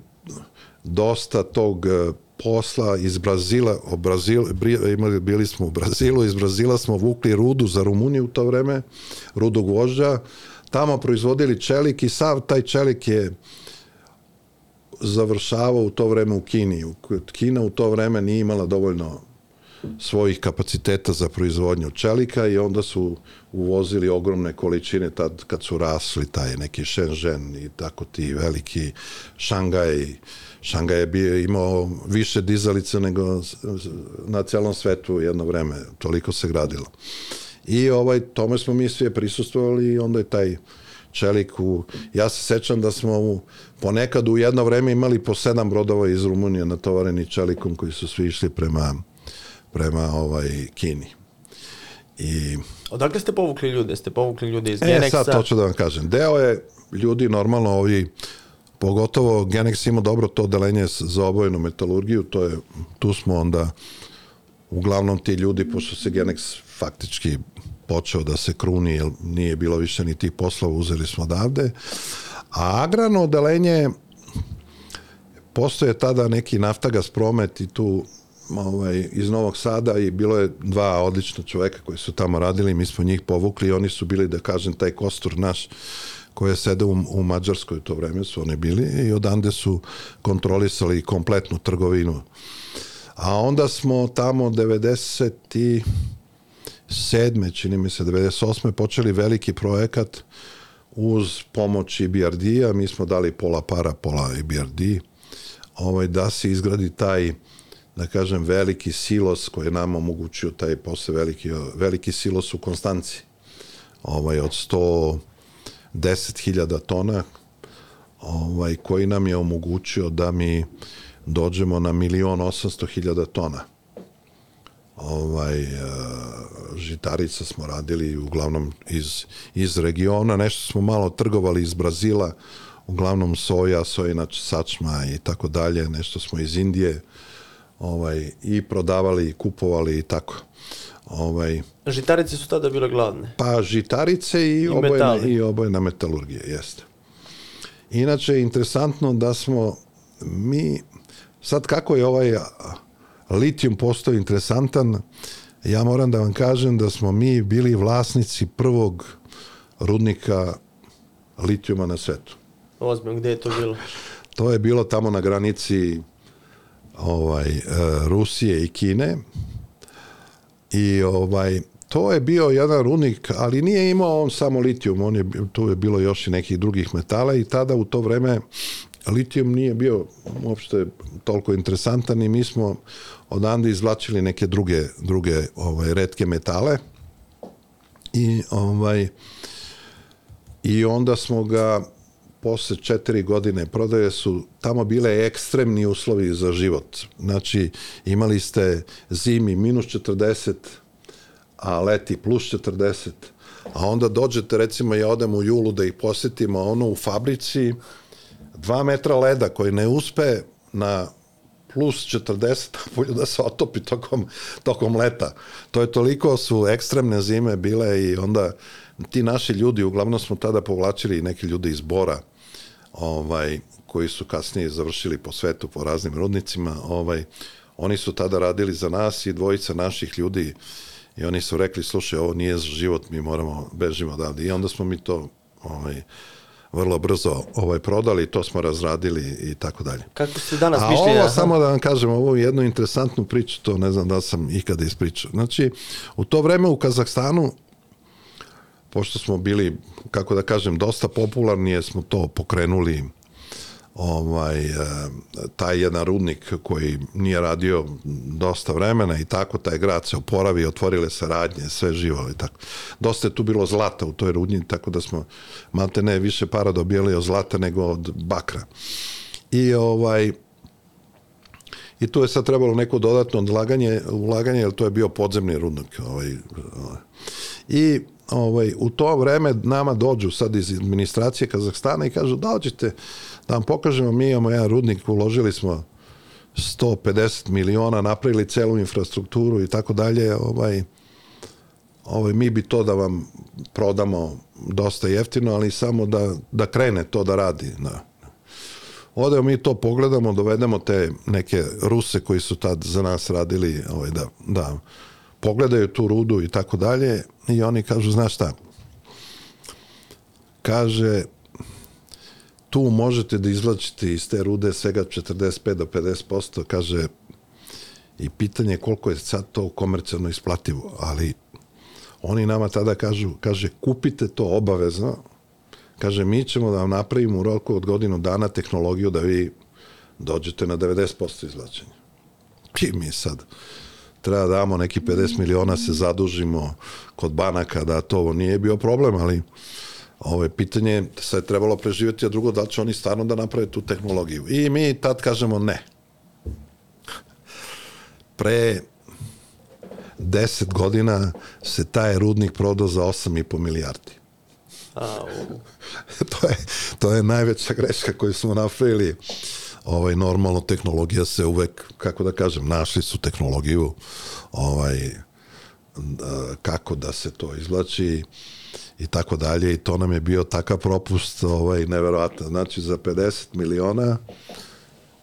dosta tog e, posla iz Brazila, o Brazil, imali, bili smo u Brazilu, iz Brazila smo vukli rudu za Rumuniju u to vreme, rudu gvožđa, tamo proizvodili čelik i sav taj čelik je završavao u to vreme u Kini. Kina u to vreme nije imala dovoljno svojih kapaciteta za proizvodnju čelika i onda su uvozili ogromne količine tad kad su rasli taj neki Shenzhen i tako ti veliki Šangaj Šangaj je bio, imao više dizalica nego na celom svetu jedno vreme, toliko se gradilo. I ovaj, tome smo mi sve prisustvovali i onda je taj čelik u... Ja se sećam da smo u, ponekad u jedno vreme imali po sedam brodova iz Rumunije natovareni čelikom koji su svi išli prema, prema ovaj Kini. I... Odakle ste povukli ljude? Ste povukli ljude iz e, Genexa? E, sad to ću da vam kažem. Deo je ljudi normalno ovi pogotovo Genex ima dobro to odelenje za obojenu metalurgiju, to je, tu smo onda uglavnom ti ljudi, pošto se Genex faktički počeo da se kruni, jer nije bilo više ni tih poslova, uzeli smo odavde. A agrano odelenje, postoje tada neki naftagas promet i tu ovaj, iz Novog Sada i bilo je dva odlična čoveka koji su tamo radili, mi smo njih povukli i oni su bili, da kažem, taj kostur naš koje sede u, u Mađarskoj to vreme su oni bili i odande su kontrolisali kompletnu trgovinu. A onda smo tamo 90 sedme, čini mi se 98. počeli veliki projekat uz pomoć IBRD-a, mi smo dali pola para, pola IBRD, ovaj, da se izgradi taj da kažem, veliki silos koji je nam omogućio taj posle veliki, veliki silos u Konstanci. Ovaj, od 110.000 tona ovaj, koji nam je omogućio da mi dođemo na milion 800.000 tona. Ovaj, e, žitarica smo radili uglavnom iz, iz regiona, nešto smo malo trgovali iz Brazila, uglavnom soja, sojina sačma i tako dalje, nešto smo iz Indije ovaj, i prodavali i kupovali i tako. Ovaj, žitarice su tada bile glavne? Pa žitarice i, I obojena, i obojena metalurgija, jeste. Inače, interesantno da smo mi, sad kako je ovaj litijum postao interesantan, ja moram da vam kažem da smo mi bili vlasnici prvog rudnika litijuma na svetu. Ozbiljno, gde je to bilo? To je bilo tamo na granici ovaj e, Rusije i Kine. I ovaj to je bio jedan rudnik, ali nije imao on samo litijum, on je tu je bilo još i nekih drugih metala i tada u to vreme litijum nije bio uopšte toliko interesantan i mi smo odande izvlačili neke druge, druge ovaj, redke metale i ovaj i onda smo ga posle četiri godine prodaje su tamo bile ekstremni uslovi za život. Znači, imali ste zimi minus 40, a leti plus 40, a onda dođete, recimo, ja odem u julu da ih posetimo, ono u fabrici, dva metra leda koji ne uspe na plus 40 polju da se otopi tokom, tokom leta. To je toliko su ekstremne zime bile i onda ti naši ljudi, uglavnom smo tada povlačili neke ljude iz Bora, ovaj, koji su kasnije završili po svetu, po raznim rudnicima, ovaj, oni su tada radili za nas i dvojica naših ljudi i oni su rekli, slušaj, ovo nije život, mi moramo, bežimo odavde. I onda smo mi to ovaj, vrlo brzo ovaj prodali, to smo razradili i tako dalje. Kako ste danas A mišljenja? ovo, samo da vam kažem, ovo je jednu interesantnu priču, to ne znam da sam ikada ispričao. Znači, u to vreme u Kazahstanu, pošto smo bili, kako da kažem, dosta popularni, jer smo to pokrenuli ovaj, e, taj jedan rudnik koji nije radio dosta vremena i tako, taj grad se oporavi, otvorile se radnje, sve živo i tako. Dosta je tu bilo zlata u toj rudnji, tako da smo malte ne više para dobijali od zlata nego od bakra. I ovaj, i tu je sad trebalo neko dodatno odlaganje, ulaganje, jer to je bio podzemni rudnik. Ovaj, ovaj. I ovaj, u to vreme nama dođu sad iz administracije Kazahstana i kažu da hoćete da vam pokažemo, mi imamo jedan rudnik, uložili smo 150 miliona, napravili celu infrastrukturu i tako dalje, ovaj, ovaj, mi bi to da vam prodamo dosta jeftino, ali samo da, da krene to da radi. Da. Odemo mi to pogledamo, dovedemo te neke Ruse koji su tad za nas radili, ovaj, da, da pogledaju tu rudu i tako dalje i oni kažu, znaš šta, kaže, tu možete da izvlačite iz te rude svega 45 do 50%, kaže, i pitanje je koliko je sad to komercijalno isplativo, ali oni nama tada kažu, kaže, kupite to obavezno, kaže, mi ćemo da vam napravimo u roku od godinu dana tehnologiju da vi dođete na 90% izvlačenja. I mi sad treba da damo neki 50 miliona, se zadužimo kod banaka, da to nije bio problem, ali Ove, pitanje je, sad je trebalo preživjeti, a drugo, da će oni stvarno da naprave tu tehnologiju. I mi tad kažemo ne. Pre 10 godina se taj rudnik prodao za 8,5 milijardi. [LAUGHS] to, je, to je najveća greška koju smo napravili. Ovaj, normalno, tehnologija se uvek, kako da kažem, našli su tehnologiju ovaj, da, kako da se to izvlači i tako dalje i to nam je bio takav propust ovaj, neverovatno. Znači za 50 miliona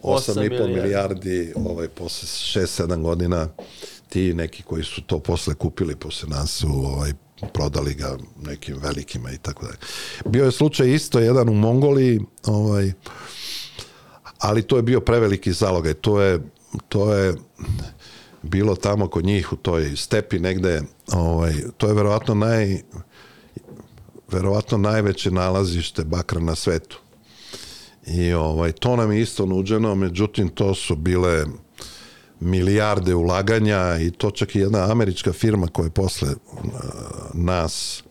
8,5 milijardi ovaj, posle 6-7 godina ti neki koji su to posle kupili posle nas su ovaj, prodali ga nekim velikima i tako dalje. Bio je slučaj isto jedan u Mongoliji, ovaj, ali to je bio preveliki zalogaj. To je, to je bilo tamo kod njih u toj stepi negde, ovaj, to je verovatno naj verovatno najveće nalazište bakra na svetu. I ovaj, to nam je isto nuđeno, međutim to su bile milijarde ulaganja i to čak i jedna američka firma koja je posle uh, nas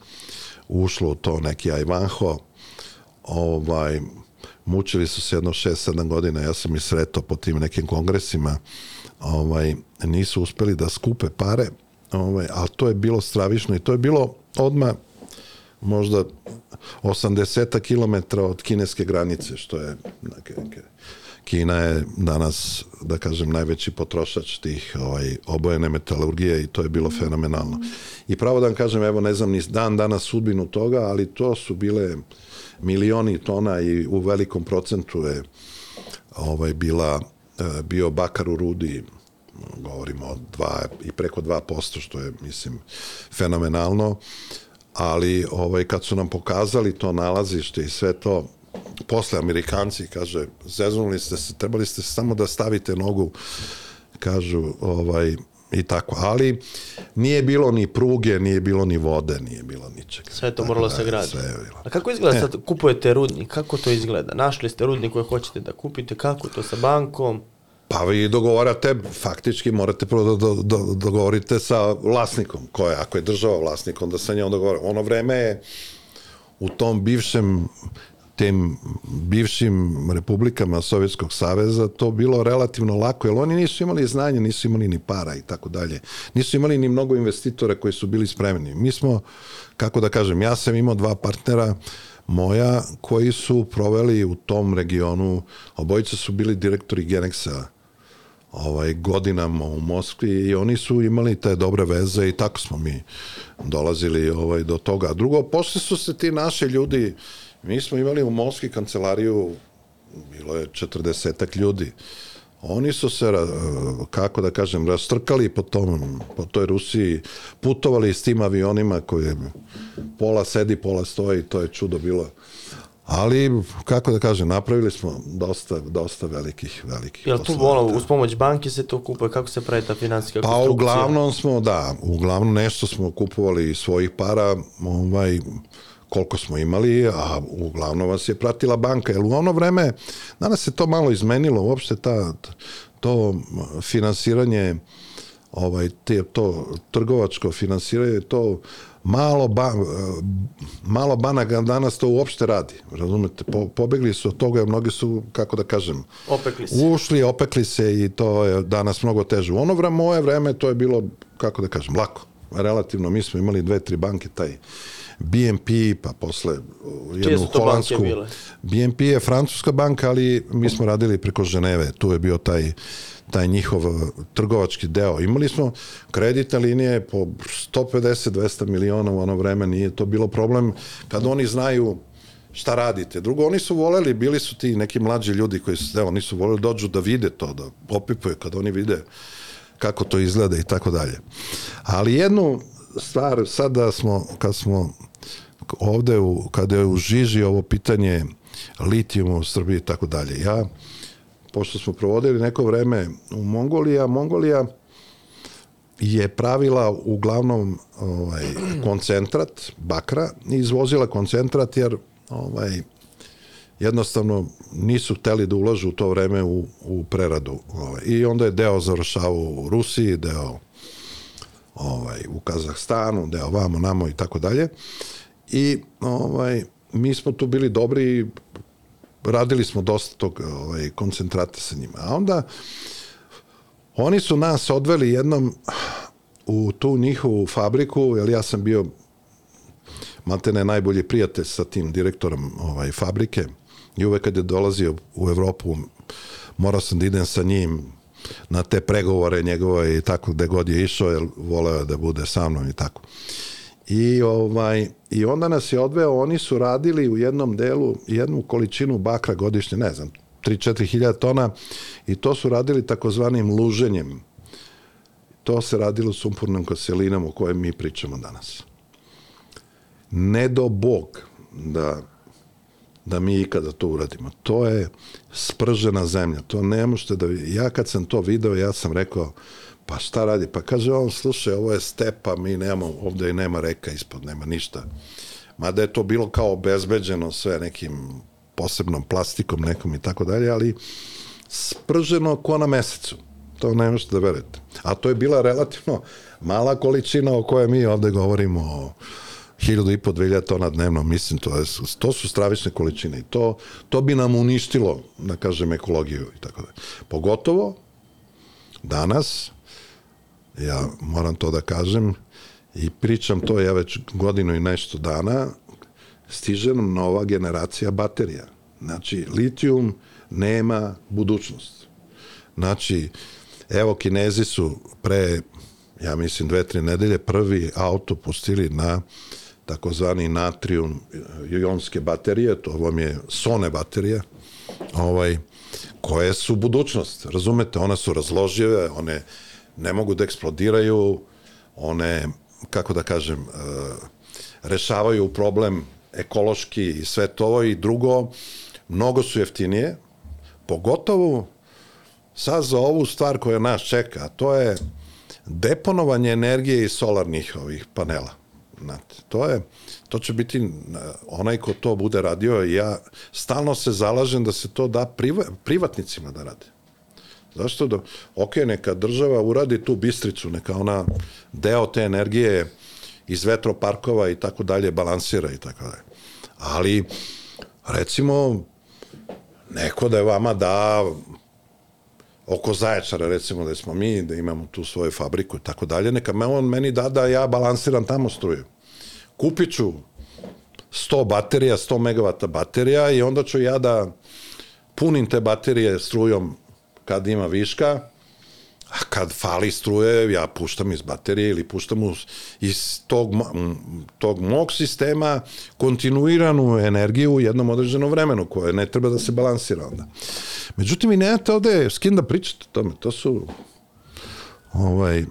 ušla u to neki Ivanho ovaj, mučili su se jedno 6-7 godina, ja sam ih sretao po tim nekim kongresima, ovaj, nisu uspeli da skupe pare, ovaj, ali to je bilo stravično i to je bilo odma možda 80 km od kineske granice, što je Kina je danas, da kažem, najveći potrošač tih ovaj, obojene metalurgije i to je bilo fenomenalno. I pravo da vam kažem, evo ne znam ni dan danas sudbinu toga, ali to su bile milioni tona i u velikom procentu je ovaj, bila, e, bio bakar u rudi, govorimo o dva i preko 2%, što je, mislim, fenomenalno ali ovaj, kad su nam pokazali to nalazište i sve to, posle Amerikanci, kaže, zeznuli ste se, trebali ste samo da stavite nogu, kažu, ovaj, i tako, ali nije bilo ni pruge, nije bilo ni vode, nije bilo ničega. Sve to moralo da, se graditi. Sve je bilo. A kako izgleda sad, kupujete rudnik, kako to izgleda? Našli ste rudnik koji hoćete da kupite, kako to sa bankom? Pa vi dogovarate, faktički morate prvo da do, do, dogovorite sa vlasnikom, ko je, ako je država vlasnik, onda sa njom dogovara. Ono vreme je u tom bivšem tim bivšim republikama Sovjetskog saveza to bilo relativno lako, jer oni nisu imali znanje, nisu imali ni para i tako dalje. Nisu imali ni mnogo investitora koji su bili spremni. Mi smo, kako da kažem, ja sam imao dva partnera moja koji su proveli u tom regionu, obojica su bili direktori Genexa ovaj, godinama u Moskvi i oni su imali te dobre veze i tako smo mi dolazili ovaj, do toga. Drugo, posle su se ti naši ljudi, mi smo imali u Moskvi kancelariju, bilo je 40 ljudi, oni su se, kako da kažem, rastrkali po, tom, po toj Rusiji, putovali s tim avionima koje pola sedi, pola stoji, to je čudo bilo. Ali kako da kažem, napravili smo dosta, dosta velikih, velikih Jel tu ono, uz pomoć banke se to kupuje, kako se pravi ta finansijska pa, konstrukcija? Pa uglavnom smo, da, uglavnom nešto smo kupovali iz svojih para, ovaj, koliko smo imali, a uglavnom vas je pratila banka, jer u ono vreme, danas se to malo izmenilo, uopšte ta, to finansiranje, ovaj, te, to trgovačko finansiranje, to malo, ba, malo banaka danas to uopšte radi. Razumete, po, pobegli su od toga, mnogi su, kako da kažem, opekli se. ušli, opekli se i to je danas mnogo teže. U ono vreme, moje vreme, to je bilo, kako da kažem, lako. Relativno, mi smo imali dve, tri banke, taj BNP, pa posle jednu holandsku. BNP je francuska banka, ali mi smo radili preko Ženeve. Tu je bio taj taj njihov trgovački deo. Imali smo kreditne linije po 150-200 miliona u ono vreme, nije to bilo problem kad oni znaju šta radite. Drugo, oni su voleli, bili su ti neki mlađi ljudi koji su, evo, nisu voleli dođu da vide to, da opipuje kad oni vide kako to izgleda i tako dalje. Ali jednu stvar, sada smo, kad smo ovde, u, kada je u žiži ovo pitanje litijuma u Srbiji i tako dalje, ja, pošto smo provodili neko vreme u Mongoliji, a Mongolija je pravila uglavnom ovaj, koncentrat bakra i izvozila koncentrat jer ovaj, jednostavno nisu hteli da ulažu u to vreme u, u preradu. Ovaj. I onda je deo završavao u Rusiji, deo ovaj, u Kazahstanu, deo vamo, namo i tako dalje. I ovaj, mi smo tu bili dobri i radili smo dosta tog ovaj, koncentrata sa njima. A onda oni su nas odveli jednom u tu njihovu fabriku, jer ja sam bio maltene najbolji prijatelj sa tim direktorom ovaj, fabrike i uvek kad je dolazio u Evropu morao sam da idem sa njim na te pregovore njegove i tako gde god je išao, jer voleo da bude sa mnom i tako. I, ovaj, I onda nas je odveo, oni su radili u jednom delu jednu količinu bakra godišnje, ne znam, 3-4 hiljada tona i to su radili takozvanim luženjem. To se radilo sumpurnom koselinom o kojem mi pričamo danas. Ne do Bog da da mi ikada to uradimo. To je spržena zemlja. To ne možete da... Ja kad sam to video, ja sam rekao, pa šta radi? Pa kaže on, slušaj, ovo je stepa, mi nemamo, ovde i nema reka ispod, nema ništa. Mada je to bilo kao obezbeđeno sve nekim posebnom plastikom nekom i tako dalje, ali sprženo ko na mesecu. To ne možete da verujete. A to je bila relativno mala količina o kojoj mi ovde govorimo o hiljadu i po, dvelja tona dnevno, mislim, to, je, to su stravične količine i to, to bi nam uništilo, da kažem, ekologiju i tako da. Pogotovo danas, ja moram to da kažem, i pričam to ja već godinu i nešto dana, stiže nam nova generacija baterija. Znači, litijum nema budućnost. Znači, evo, Kinezi su pre, ja mislim, dve, tri nedelje prvi auto pustili na takozvani natrium ionske baterije, to vam je sone baterije, ovaj, koje su budućnost, razumete, one su razložive, one ne mogu da eksplodiraju, one, kako da kažem, e, rešavaju problem ekološki i sve to i drugo, mnogo su jeftinije, pogotovo sad za ovu stvar koja nas čeka, a to je deponovanje energije iz solarnih ovih panela. Znate, to je, to će biti onaj ko to bude radio, ja stalno se zalažem da se to da priva, privatnicima da rade. Zašto da, ok, neka država uradi tu bistricu, neka ona deo te energije iz vetroparkova i tako dalje balansira i tako dalje. Ali, recimo, neko da je vama da oko Zaječara, recimo da smo mi, da imamo tu svoju fabriku i tako dalje, neka me on meni da da ja balansiram tamo struju. Kupit ću 100 baterija, 100 megavata baterija i onda ću ja da punim te baterije strujom kad ima viška, a kad fali struje, ja puštam iz baterije ili puštam iz tog, tog mog sistema kontinuiranu energiju u jednom određenom vremenu koje ne treba da se balansira onda. Međutim, vi nemate ovde s kim da pričate o tome. To su ovaj,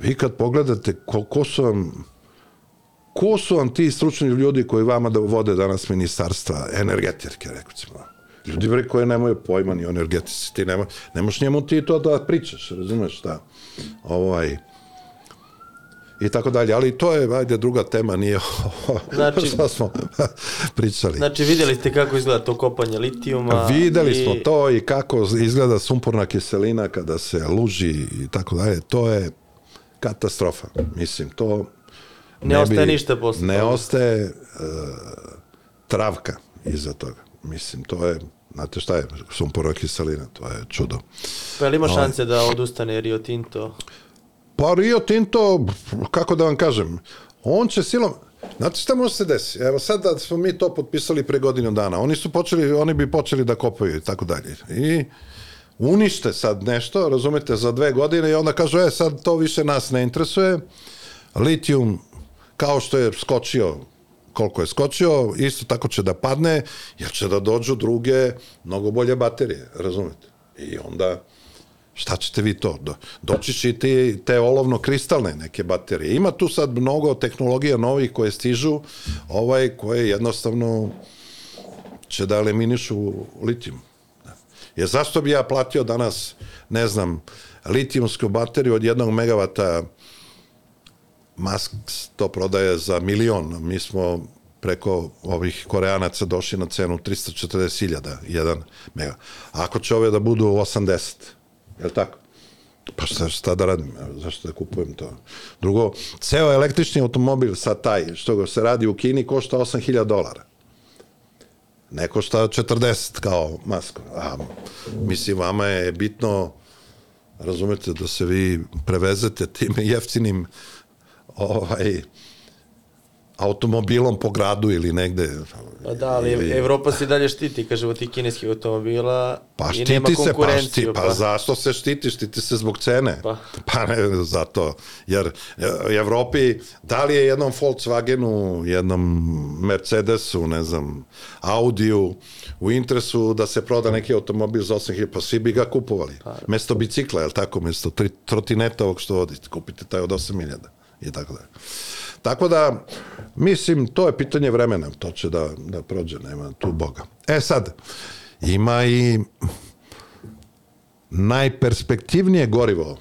vi kad pogledate koliko su vam ko su vam ti stručni ljudi koji vama da vode danas ministarstva energetike, ćemo. Ljudi bre koji nemaju pojma ni o energetici, ti nema, nemaš njemu ti to da pričaš, razumeš šta? Ovaj, i tako dalje, ali to je ajde druga tema, nije [LAUGHS] ovo znači, što smo [LAUGHS] pričali. Znači videli ste kako izgleda to kopanje litijuma? Videli i... smo to i kako izgleda sumpurna kiselina kada se luži i tako dalje, to je katastrofa. Mislim, to ne, ne ostaje bi, ništa posle. Ne ostaje uh, travka iza toga. Mislim, to je Znate šta je sumporna kiselina, to je čudo. Pa li ima šanse da odustane Rio Tinto? Pa Rio Tinto, kako da vam kažem, on će silom, Znate šta može se desiti? Evo sad da smo mi to potpisali pre godinu dana, oni su počeli, oni bi počeli da kopaju i tako dalje. I unište sad nešto, razumete, za dve godine i onda kažu, e, sad to više nas ne interesuje, litijum, kao što je skočio koliko je skočio, isto tako će da padne, jer će da dođu druge, mnogo bolje baterije, razumete? I onda, šta ćete vi to? Do, doći će i te, te olovno-kristalne neke baterije. Ima tu sad mnogo tehnologija novih koje stižu, ovaj, koje jednostavno će da eliminišu litijum. Jer zašto bi ja platio danas, ne znam, litijumsku bateriju od jednog megavata Musk to prodaje za milion. Mi smo preko ovih koreanaca došli na cenu 340.000 jedan mega. Ako će ove da budu 80, je li tako? Pa šta, šta da radim? Zašto da kupujem to? Drugo, ceo električni automobil sa taj, što ga se radi u Kini, košta 8000 dolara. Ne košta 40 kao masko. A, mislim, vama je bitno razumete da se vi prevezete tim jeftinim ovaj, automobilom po gradu ili negde. Pa da, ali ili... Evropa se dalje štiti, kaže, od tih kineskih automobila pa i nema štiti se, pa, konkurenciju. šti, pa, zašto se štiti? Štiti se zbog cene. Pa. [LAUGHS] pa ne, zato. Jer e, Evropi, da li je jednom Volkswagenu, jednom Mercedesu, ne znam, Audiju, u interesu da se proda neki automobil za 8000, pa svi bi ga kupovali. Pa. Mesto bicikla, je li tako? Mesto tri, trotineta ovog što vodite, kupite taj od 8000 i tako da. Tako da, mislim, to je pitanje vremena, to će da, da prođe, nema tu Boga. E sad, ima i najperspektivnije gorivo,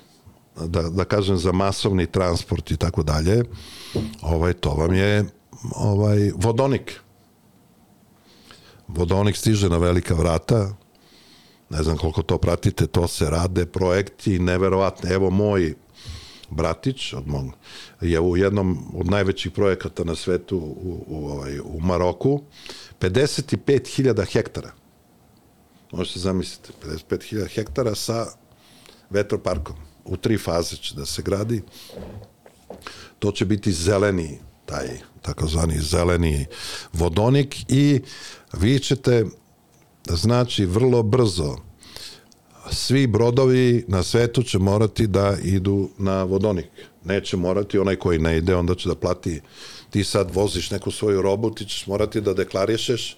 da, da kažem za masovni transport i tako dalje, ovaj, to vam je ovaj, vodonik. Vodonik stiže na velika vrata, ne znam koliko to pratite, to se rade, projekti, neverovatne. Evo moj Bratić od mog, je u jednom od najvećih projekata na svetu u, u, ovaj, u Maroku 55.000 hektara. Možete zamisliti, 55.000 hektara sa vetroparkom. U tri faze će da se gradi. To će biti zeleni, taj takozvani zeleni vodonik i vi ćete znači vrlo brzo svi brodovi na svetu će morati da idu na vodonik. Neće morati, onaj koji ne ide, onda će da plati, ti sad voziš neku svoju robu, ti ćeš morati da deklarišeš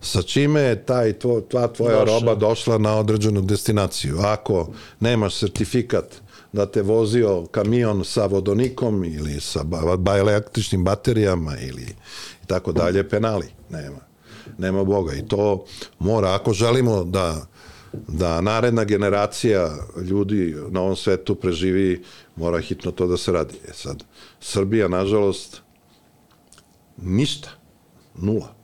sa čime je taj tvo, tva tvoja Došla. roba došla na određenu destinaciju. Ako nemaš sertifikat da te vozio kamion sa vodonikom ili sa ba, ba električnim baterijama ili i tako dalje, penali. Nema. Nema Boga. I to mora, ako želimo da da naredna generacija ljudi na ovom svetu preživi, mora hitno to da se radi. E sad, Srbija, nažalost, ništa, nula.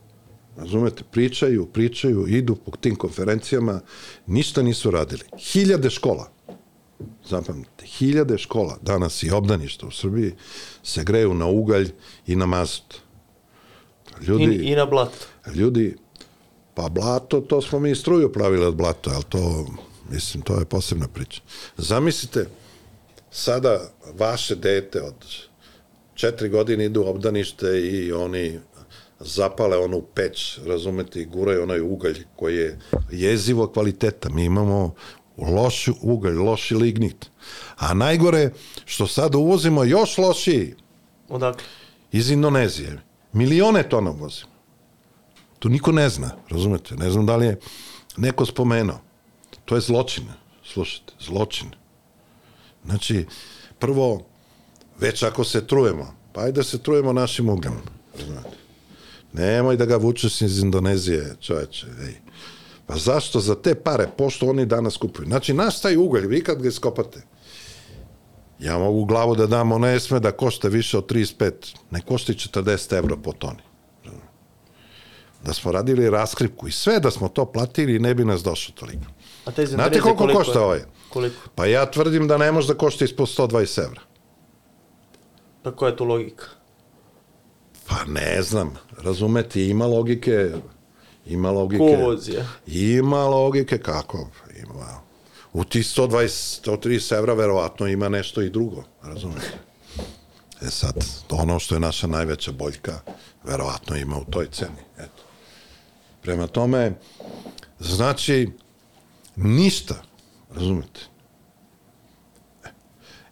Razumete, pričaju, pričaju, idu po tim konferencijama, ništa nisu radili. Hiljade škola, zapamtite, hiljade škola danas i obdaništa u Srbiji se greju na ugalj i na mazut. Ljudi, I, i na blato. Ljudi Pa blato, to smo mi struju pravili od blata, ali to, mislim, to je posebna priča. Zamislite, sada vaše dete od četiri godine idu u obdanište i oni zapale onu peć, razumete, i guraju onaj ugalj koji je jezivo kvaliteta. Mi imamo loš ugalj, loši lignit. A najgore, što sad uvozimo još lošiji. Odakle? Iz Indonezije. Milione tona uvozimo. To niko ne zna, razumete? Ne znam da li je neko spomenuo. To je zločin, slušajte, zločin. Znači, prvo, već ako se trujemo, pa ajde da se trujemo našim ugljem, razumete? Nemoj da ga vučeš iz Indonezije, čoveče, ej. Pa zašto za te pare, pošto oni danas kupuju? Znači, naš taj ugalj, vi kad ga iskopate, ja mogu glavu da dam, ona ne sme da košta više od 35, ne košta i 40 evra po toni da smo radili raskripku i sve da smo to platili ne bi nas došlo toliko. A te Znate koliko, koliko košta ovaj? Koliko? Pa ja tvrdim da ne može da košta ispod 120 evra. Pa koja je tu logika? Pa ne znam, razumeti, ima logike, ima logike. Ko vozi, ja? Ima logike, kako? Ima. U ti 120, 130 evra verovatno ima nešto i drugo, razumete? E sad, ono što je naša najveća boljka, verovatno ima u toj ceni. Eto. Prema tome, znači, Ništa. Razumete?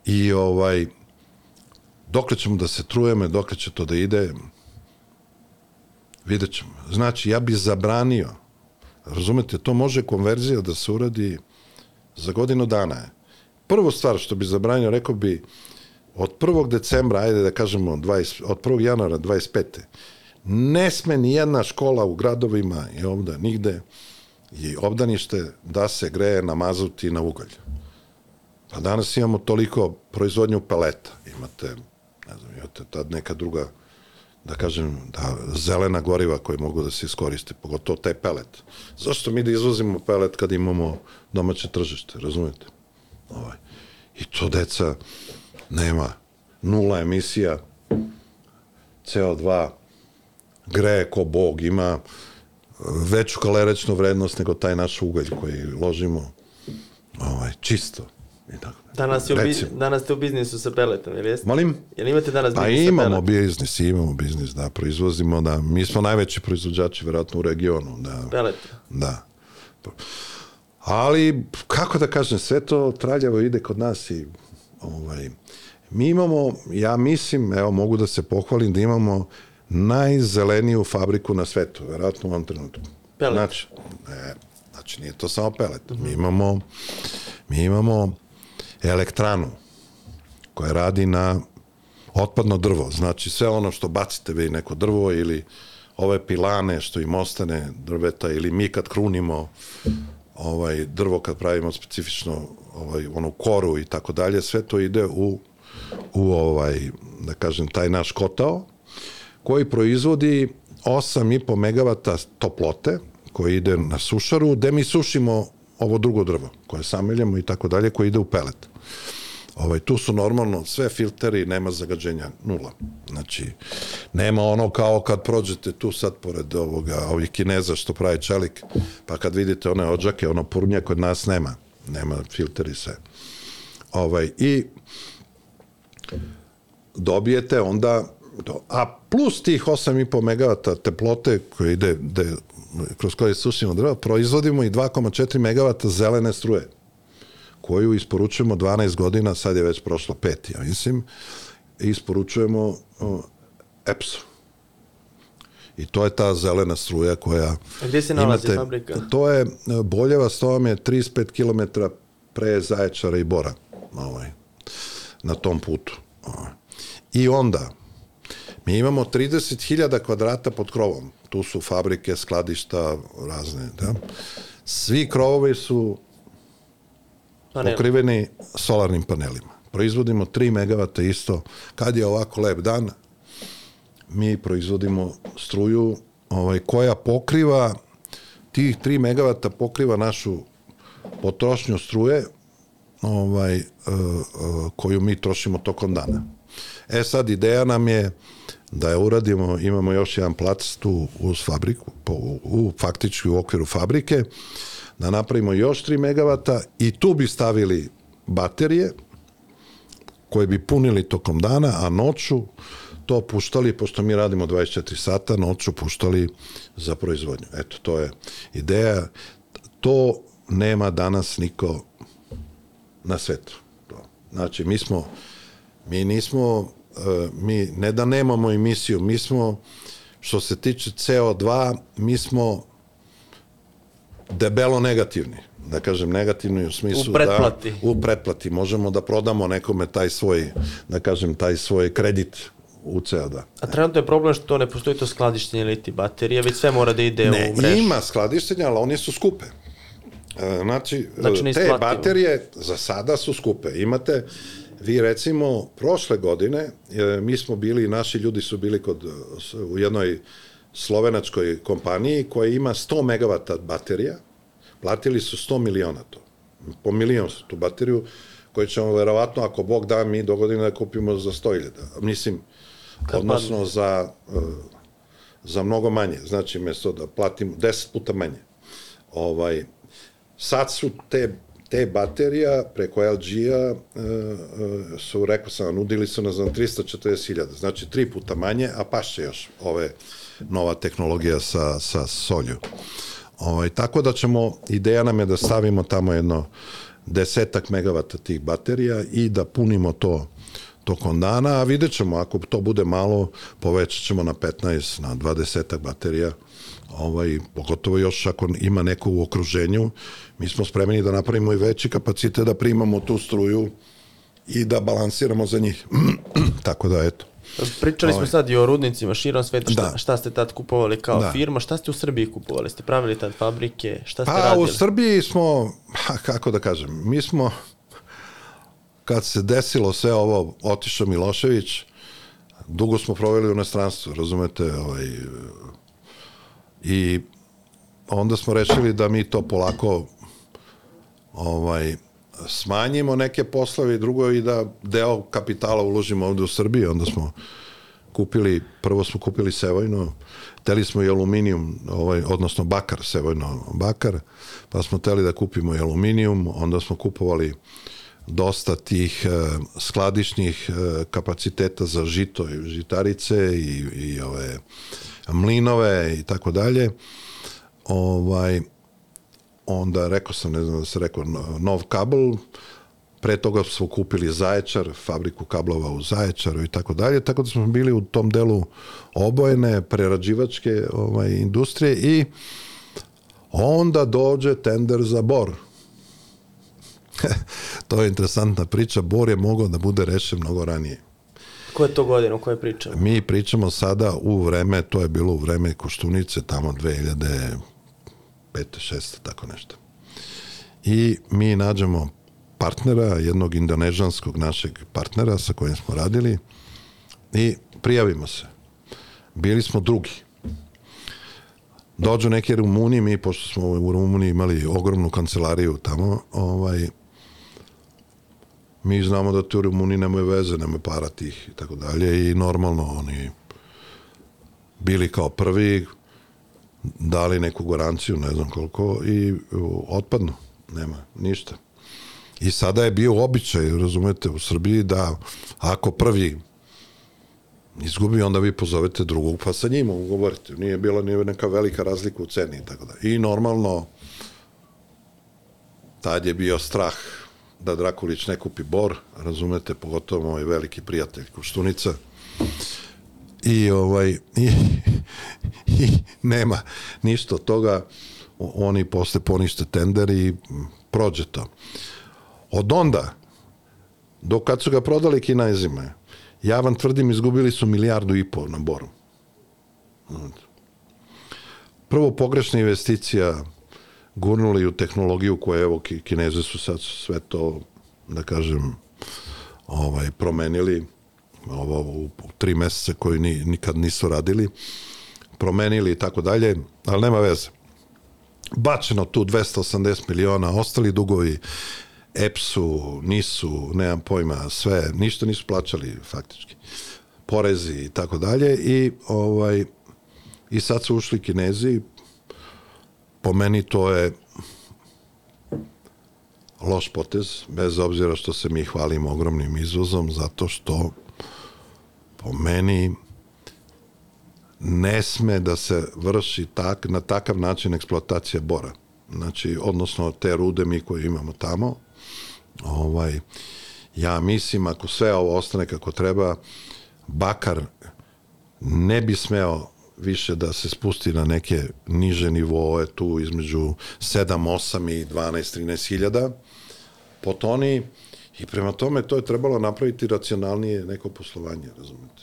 I ovaj, dokle ćemo da se trujeme, dokle će to da ide, vidjet ćemo. Znači, ja bi zabranio, razumete, to može konverzija da se uradi za godinu dana. je. Prvu stvar što bi zabranio, rekao bi, od 1. decembra, ajde da kažemo, 20, od 1. januara 25. Ne sme ni jedna škola u gradovima i ovda, nigde, i obdanište da se greje na mazut i na ugalj. Pa danas imamo toliko proizvodnju peleta. Imate, ne znam, imate tad neka druga, da kažem, da, zelena goriva koje mogu da se iskoriste, pogotovo taj pelet. Zašto mi da izvozimo pelet kad imamo domaće tržište, razumete? Ovaj. I to deca nema nula emisija CO2 greje ko bog ima veću kalorečnu vrednost nego taj naš ugalj koji ložimo ovaj, čisto. I tako. Danas, je u, Recimo. danas ste u biznisu sa peletom, jel jeste? Molim? Jel imate danas Pa biznis sa imamo biznis, imamo biznis, da, proizvozimo, da, mi smo najveći proizvođači verovatno u regionu, da. Peleta. Da. Ali, kako da kažem, sve to traljavo ide kod nas i ovaj, mi imamo, ja mislim, evo mogu da se pohvalim da imamo najzeleniju fabriku na svetu, verovatno u ovom trenutku. Pelet. Znači, ne, znači nije to samo pelet. Mi imamo, mi imamo elektranu koja radi na otpadno drvo. Znači sve ono što bacite vi neko drvo ili ove pilane što im ostane drveta ili mi kad krunimo ovaj drvo kad pravimo specifično ovaj onu koru i tako dalje sve to ide u u ovaj da kažem taj naš kotao koji proizvodi 8,5 megavata toplote koji ide na sušaru gde mi sušimo ovo drugo drvo koje sameljamo i tako dalje koje ide u pelet. Ovaj, tu su normalno sve filteri, nema zagađenja, nula. Znači, nema ono kao kad prođete tu sad pored ovoga, ovih kineza što pravi čelik, pa kad vidite one ođake, ono purnja kod nas nema. Nema filteri sve. Ovaj, I dobijete onda to, a plus tih 8,5 megavata teplote koje ide de, kroz koje sušimo drva, proizvodimo i 2,4 megavata zelene struje koju isporučujemo 12 godina, sad je već prošlo pet, ja mislim, isporučujemo EPS-u. I to je ta zelena struja koja... A gdje se nalazi fabrika? To je, Boljevac, to vam je 35 km pre Zaječara i Bora, ovaj, na tom putu. Ovaj. I onda, mi imamo 30.000 kvadrata pod krovom. Tu su fabrike, skladišta, razne, da. Svi krovovi su Panel. pokriveni solarnim panelima. Proizvodimo 3 megavata isto. Kad je ovako lep dan, mi proizvodimo struju ovaj, koja pokriva, tih 3 megavata pokriva našu potrošnju struje ovaj, uh, uh, koju mi trošimo tokom dana. E sad, ideja nam je da je uradimo, imamo još jedan plac tu uz fabriku, po, u, u, faktički u okviru fabrike, da napravimo još 3 megavata i tu bi stavili baterije koje bi punili tokom dana, a noću to puštali, pošto mi radimo 24 sata, noću puštali za proizvodnju. Eto, to je ideja. To nema danas niko na svetu. Znači, mi smo, mi nismo, mi ne da nemamo emisiju, mi smo, što se tiče CO2, mi smo debelo negativni. Da kažem negativni u smislu U pretplati. da u pretplati možemo da prodamo nekome taj svoj, da kažem, taj svoj kredit u CO2. A trenutno je problem što ne postoji to skladištenje liti baterije, već sve mora da ide Ne, u mrežu. ima skladištenja, ali one su skupe. E, Znači, Znači, te baterije za sada su skupe. Imate, vi recimo, prošle godine, e, mi smo bili, naši ljudi su bili kod, u jednoj slovenačkoj kompaniji koja ima 100 megavata baterija, platili su 100 miliona to. Po milion su tu bateriju, koju ćemo verovatno, ako Bog da, mi do godine da kupimo za 100.000. Mislim, odnosno za, e, za mnogo manje. Znači, mesto da platimo 10 puta manje. Ovaj, sad su te, te baterija preko LG-a e, e, su, rekao sam, nudili su nas za 340.000, znači tri puta manje, a pašće još ove nova tehnologija sa, sa solju. Ovaj, tako da ćemo, ideja nam je da stavimo tamo jedno desetak megavata tih baterija i da punimo to tokom dana, a vidjet ćemo, ako to bude malo, povećat ćemo na 15, na 20 baterija, ovaj, pogotovo još ako ima neko u okruženju, mi smo spremni da napravimo i veći kapacitet da primamo tu struju i da balansiramo za njih. [CLEARS THROAT] Tako da, eto. Pričali smo Ovaj. sad i o rudnicima širom sveta, šta, Da. šta ste tad kupovali kao Da. firma, šta ste u Srbiji kupovali? Ste pravili tad fabrike, šta ste Pa radili? u Srbiji smo, ha, kako da kažem, mi smo, kad se desilo sve ovo, otišao Milošević, dugo smo proveli u inostranstvu, razumete, ovaj, i onda smo rešili da mi to polako ovaj, smanjimo neke poslove i drugo i da deo kapitala uložimo ovde u Srbiji, onda smo kupili, prvo smo kupili Sevojno, teli smo i aluminijum, ovaj, odnosno bakar, Sevojno bakar, pa smo teli da kupimo i aluminijum, onda smo kupovali dosta tih e, skladišnih e, kapaciteta za žito i žitarice i, i ove mlinove i tako dalje. Ovaj, onda rekao sam, ne znam da se rekao, no- nov kabel, pre toga smo kupili Zaječar, fabriku kablova u Zaječaru i tako dalje, tako da smo bili u tom delu obojene, prerađivačke ovaj, industrije i onda dođe tender za Bor. [LAUGHS] to je interesantna priča, Bor je mogao da bude rešen mnogo ranije. Koje to godine, o kojoj pričamo? Mi pričamo sada u vreme, to je bilo u vreme Koštunice, tamo 2005. 6. tako nešto. I mi nađemo partnera, jednog indonežanskog našeg partnera sa kojim smo radili i prijavimo se. Bili smo drugi. Dođu neki Rumuni, mi pošto smo u Rumuniji imali ogromnu kancelariju tamo, ovaj, mi znamo da tu Rumuni nemaju veze, nemaju para tih i tako dalje i normalno oni bili kao prvi, dali neku garanciju, ne znam koliko, i u, otpadnu. Nema, ništa. I sada je bio običaj, razumete, u Srbiji da ako prvi izgubi, onda vi pozovete drugog, pa sa njima ugovorite. Nije bila ni neka velika razlika u ceni i tako da. I normalno, tad je bio strah da Drakulić ne kupi bor, razumete, pogotovo moj veliki prijatelj Koštunica. I ovaj i, i nema ništa od toga. Oni posle ponište tender i prođe to. Od onda, do kad su ga prodali kinezima, ja vam tvrdim, izgubili su milijardu i pol na boru. Prvo, pogrešna investicija gurnuli u tehnologiju koja, evo, Ki- kineze su sad sve to, da kažem, ovaj, promenili ovo u, tri meseca koji ni, nikad nisu radili, promenili i tako dalje, ali nema veze. Bačeno tu 280 miliona, ostali dugovi EPS-u, NIS-u, nemam pojma, sve, ništa nisu plaćali faktički. Porezi i tako dalje i ovaj i sad su ušli Kinezi, po meni to je loš potez, bez obzira što se mi hvalimo ogromnim izvozom, zato što po meni ne sme da se vrši tak, na takav način eksploatacija bora. Znači, odnosno te rude mi koje imamo tamo, ovaj, ja mislim ako sve ovo ostane kako treba, bakar ne bi smeo više da se spusti na neke niže nivoe tu između 7, 8 i 12, 13 hiljada po toni i prema tome to je trebalo napraviti racionalnije neko poslovanje, razumete.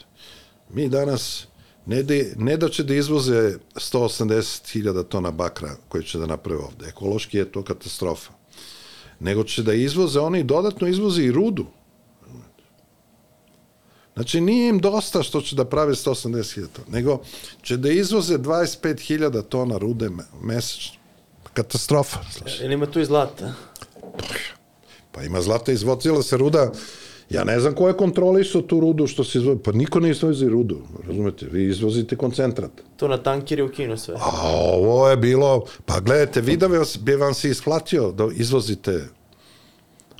Mi danas ne da, ne da će da izvoze 180 hiljada tona bakra koji će da naprave ovde, ekološki je to katastrofa, nego će da izvoze, oni dodatno izvoze i rudu, Znači, nije im dosta što će da prave 180.000 tona, nego će da izvoze 25.000 tona rude me- mesečno. Katastrofa. slušaj. Ili ima tu i zlata? Pa ima zlata, izvozila se ruda, ja ne znam ko je kontrolisao tu rudu što se izvozi, pa niko ne izvozi rudu, razumete, vi izvozite koncentrat. To na tankeri u Kinu sve. A ovo je bilo, pa gledajte, vi da bi vam se isplatio da izvozite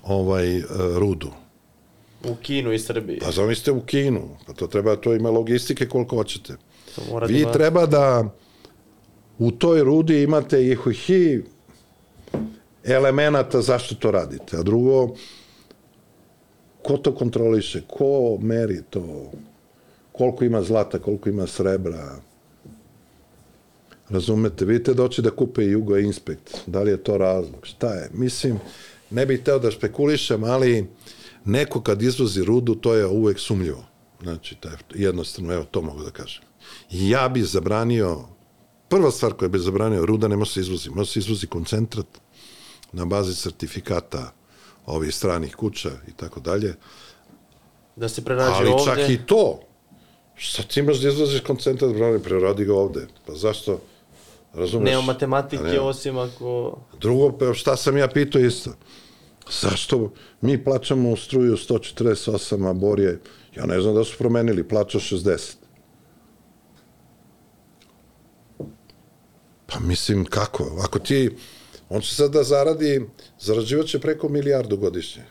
ovaj e, rudu. U Kinu i Srbiji. Pa zamislite u Kinu, pa to treba, to ima logistike koliko hoćete. To mora da Vi ima- treba da u toj rudi imate i hi elemenata zašto to radite. A drugo, ko to kontroliše, ko meri to, koliko ima zlata, koliko ima srebra. Razumete, vidite doći da kupe Jugo Inspekt, da li je to razlog, šta je? Mislim, ne bih teo da špekulišem, ali neko kad izvozi rudu, to je uvek sumljivo. Znači, taj, jednostavno, evo, to mogu da kažem. Ja bih zabranio, prva stvar koja bi zabranio, ruda ne može se izvozi, može se izvozi koncentrat na bazi sertifikata ovih stranih kuća i tako dalje. Da se prerađe Ali ovde. čak i to, šta ti imaš da izvoziš koncentrat, brane, preradi ga ovde. Pa zašto? Razumeš? Nema matematike A nema. osim ako... Drugo, pa šta sam ja pitao isto? Zašto mi plaćamo struju 148, a Bor je, ja ne znam da su promenili, plaća 60. Pa mislim, kako? Ako ti, on će sad da zaradi, zarađivaće preko milijardu godišnje.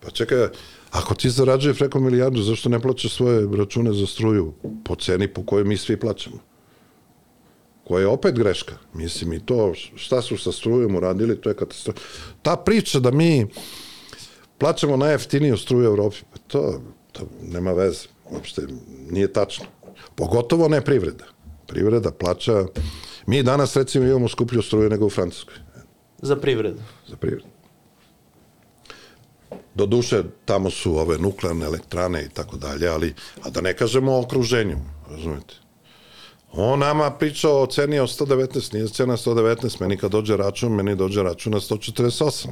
Pa čekaj, ako ti zarađuje preko milijardu, zašto ne plaćaš svoje račune za struju po ceni po kojoj mi svi plaćamo? koja je opet greška. Mislim, i to šta su sa strujom uradili, to je katastrofa. Ta priča da mi plaćamo najjeftiniju struju u Evropi, pa to, to nema veze. Uopšte nije tačno. Pogotovo ne privreda. Privreda plaća... Mi danas, recimo, imamo skuplju struju nego u Francuskoj Za privredu. za privredu. Do duše, tamo su ove nuklearne elektrane i tako dalje, ali, a da ne kažemo o okruženju, razumete? On nama priča o ceni od 119, nije cena 119, meni kad dođe račun, meni dođe račun na 148.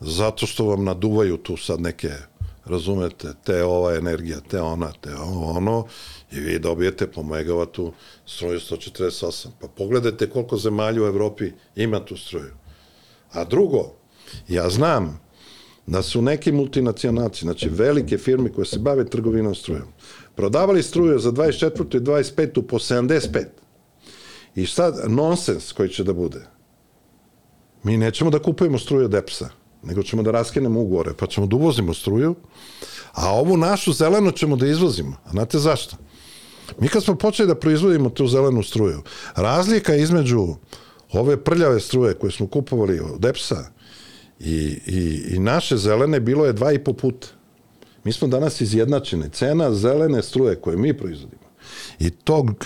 Zato što vam naduvaju tu sad neke, razumete, te ova energija, te ona, te ovo, ono, i vi dobijete po megavatu struju 148. Pa pogledajte koliko zemalja u Evropi ima tu struju. A drugo, ja znam da su neki multinacionalci, znači velike firme koje se bave trgovinom strujom, prodavali struju za 24. i 25. po 75. I sad nonsens koji će da bude. Mi nećemo da kupujemo struju od EPS-a, nego ćemo da raskinemo ugovore, pa ćemo da uvozimo struju, a ovu našu zelenu ćemo da izvozimo. A znate zašto? Mi kad smo počeli da proizvodimo tu zelenu struju, razlika između ove prljave struje koje smo kupovali od EPS-a i, i, i naše zelene bilo je dva i po puta. Mi smo danas izjednačeni. Cena zelene struje koje mi proizvodimo i tog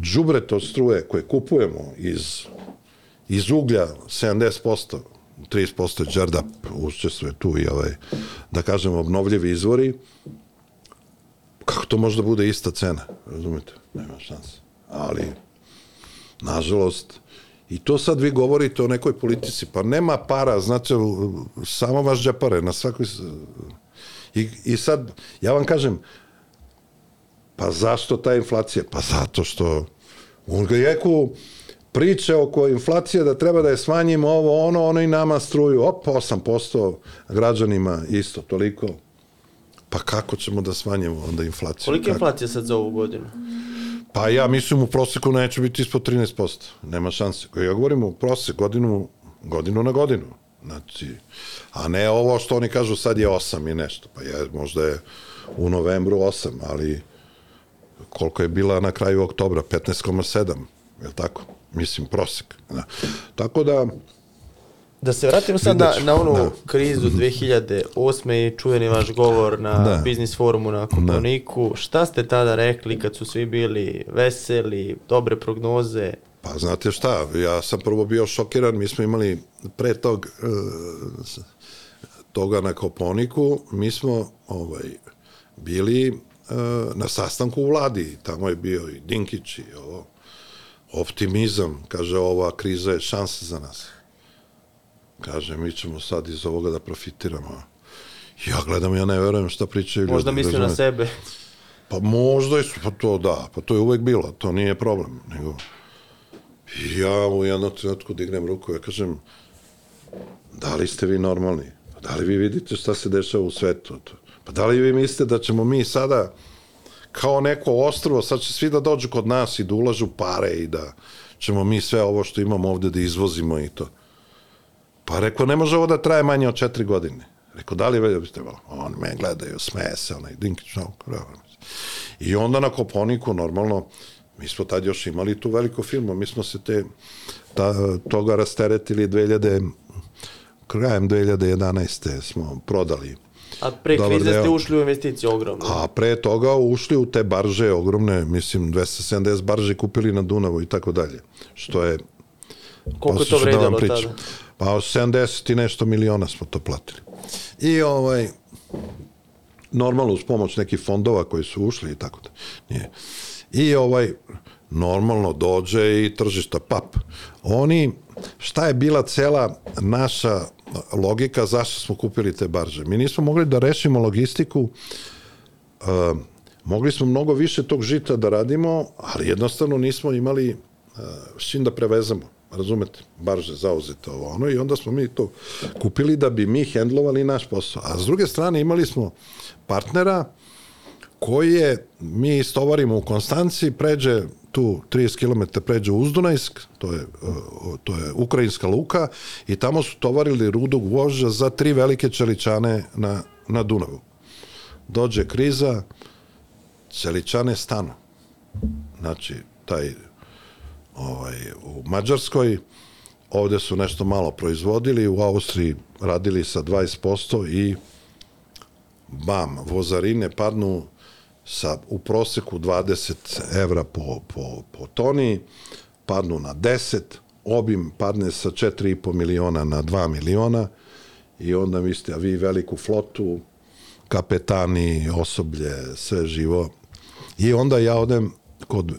džubreta od struje koje kupujemo iz, iz uglja 70%, 30% džarda učestvuje tu i ovaj, da kažemo, obnovljivi izvori, kako to može da bude ista cena? Razumete? Nema šanse. Ali, nažalost, I to sad vi govorite o nekoj politici, pa nema para, znači, samo vaš džepare na svakoj... I, I sad, ja vam kažem, pa zašto ta inflacija? Pa zato što u Grijeku priče oko inflacije da treba da je smanjimo ovo, ono, ono i nama struju, op, 8% građanima isto, toliko. Pa kako ćemo da smanjimo onda inflaciju? Kolika je inflacija sad za ovu godinu? Pa ja mislim u proseku neće biti ispod 13%. Nema šanse. Ja govorim u prosek godinu, godinu na godinu. Znači, a ne ovo što oni kažu sad je 8 i nešto. Pa je, možda je u novembru 8, ali koliko je bila na kraju oktobra? 15,7. Je li tako? Mislim, prosek. Da. Tako da, Da se vratimo sad na, na onu da. krizu 2008. i čuveni vaš govor na Da. biznis forumu na Koponiku. Šta ste tada rekli kad su svi bili veseli, dobre prognoze? Pa znate šta, ja sam prvo bio šokiran, mi smo imali pre tog e, toga na Koponiku, mi smo ovaj, bili e, na sastanku u vladi, tamo je bio i Dinkić i ovo, optimizam, kaže ova kriza je šansa za nas. Kaže, mi ćemo sad iz ovoga da profitiramo. Ja gledam, ja ne verujem šta pričaju ljudi. Možda misli na sebe. Pa možda je, pa to da, pa to je uvek bilo, to nije problem, nego ja u jednom trenutku dignem ruku, ja kažem, da li ste vi normalni? Pa da li vi vidite šta se dešava u svetu? Pa da li vi mislite da ćemo mi sada kao neko ostrvo, sad će svi da dođu kod nas i da ulažu pare i da ćemo mi sve ovo što imamo ovde da izvozimo i to. Pa rekao, ne može ovo da traje manje od četiri godine. Rekao, da li je biste trebalo? Oni me gledaju, smeje se, onaj Dinkić, no, I onda na Koponiku, normalno, Mi smo tad još imali tu veliko firmu, mi smo se te, ta, toga rasteretili 2000, krajem 2011. smo prodali. A pre Dobar krize ste deo. ušli u investiciju ogromno. A pre toga ušli u te barže ogromne, mislim 270 barže kupili na Dunavu i tako dalje. Što je Koliko je to da vredilo pričam. tada? Pa 70 i nešto miliona smo to platili. I ovaj normalno uz pomoć nekih fondova koji su ušli i tako da. Nije. I ovaj normalno dođe i tržišta pap. Oni šta je bila cela naša logika zašto smo kupili te barže? Mi nismo mogli da rešimo logistiku uh, mogli smo mnogo više tog žita da radimo, ali jednostavno nismo imali uh, s čim da prevezemo. Razumete? Barže zauzete ovo ono i onda smo mi to kupili da bi mi hendlovali naš posao. A s druge strane imali smo partnera koji je, mi istovarimo u Konstanci, pređe tu 30 km pređe u Uzdunajsk, to je, uh, to je ukrajinska luka, i tamo su tovarili rudu gvožđa za tri velike čeličane na, na Dunavu. Dođe kriza, čeličane stanu. Znači, taj ovaj, u Mađarskoj, ovde su nešto malo proizvodili, u Austriji radili sa 20% i bam, vozarine padnu sa u proseku 20 evra po, po, po toni, padnu na 10, obim padne sa 4,5 miliona na 2 miliona i onda mislite, a vi veliku flotu, kapetani, osoblje, sve živo. I onda ja odem kod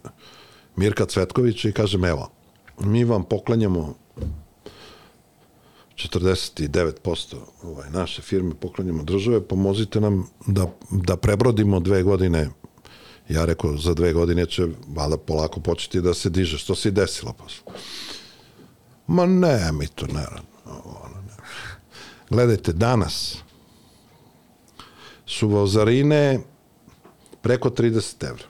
Mirka Cvetkovića i kažem, evo, mi vam poklanjamo 49% ovaj, naše firme poklanjamo države, pomozite nam da, da prebrodimo dve godine ja rekao, za dve godine će valjda polako početi da se diže, što se i desilo posle. Ma ne, mi to ne. Gledajte, danas su vozarine preko 30 evra.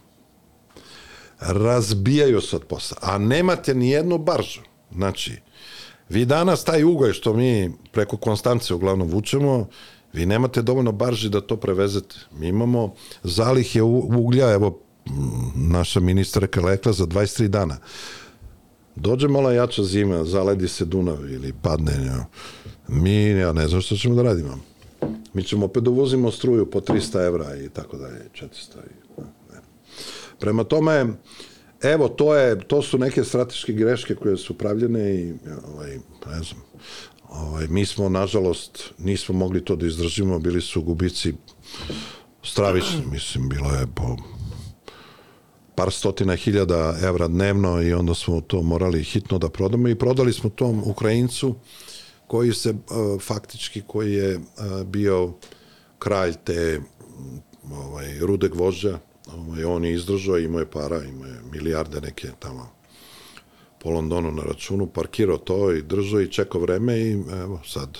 Razbijaju se od posla, a nemate ni jednu baržu. Znači, vi danas taj ugoj što mi preko Konstance uglavnom vučemo, vi nemate dovoljno barži da to prevezete. Mi imamo zalih je uglja, evo, naša ministarka rekla za 23 dana. Dođe malo jača zima, zaledi se Dunav ili padne. Ja. Mi, ja ne znam što ćemo da radimo. Mi ćemo opet da uvozimo struju po 300 evra i tako dalje, 400 i, ne. Prema tome, evo, to, je, to su neke strateške greške koje su pravljene i, ovaj, ne znam, ovaj, mi smo, nažalost, nismo mogli to da izdržimo, bili su gubici stravični, mislim, bilo je po par stotina hiljada evra dnevno i onda smo to morali hitno da prodamo i prodali smo tom Ukrajincu koji se uh, faktički koji je uh, bio kralj te ovaj, rude gvožđa ovaj, on je izdržao, imao je para imao je milijarde neke tamo po Londonu na računu, parkirao to i držao i čekao vreme i evo sad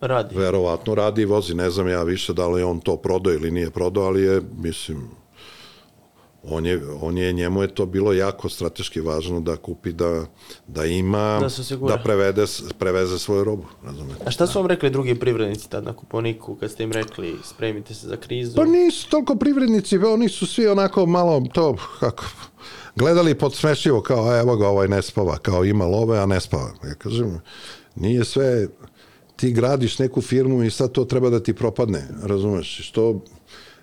Radi. verovatno radi i vozi, ne znam ja više da li on to prodao ili nije prodao, ali je, mislim, on je, on je, njemu je to bilo jako strateški važno da kupi, da, da ima, Da da prevede, preveze svoju robu, razumete? A šta su vam rekli drugi privrednici tad na kuponiku kad ste im rekli spremite se za krizu? Pa nisu toliko privrednici, oni su svi onako malo to, kako, gledali podsmešivo kao, evo ga, ovaj ne spava, kao ima love, a ne spava. Ja kažem, nije sve, ti gradiš neku firmu i sad to treba da ti propadne, razumeš? Što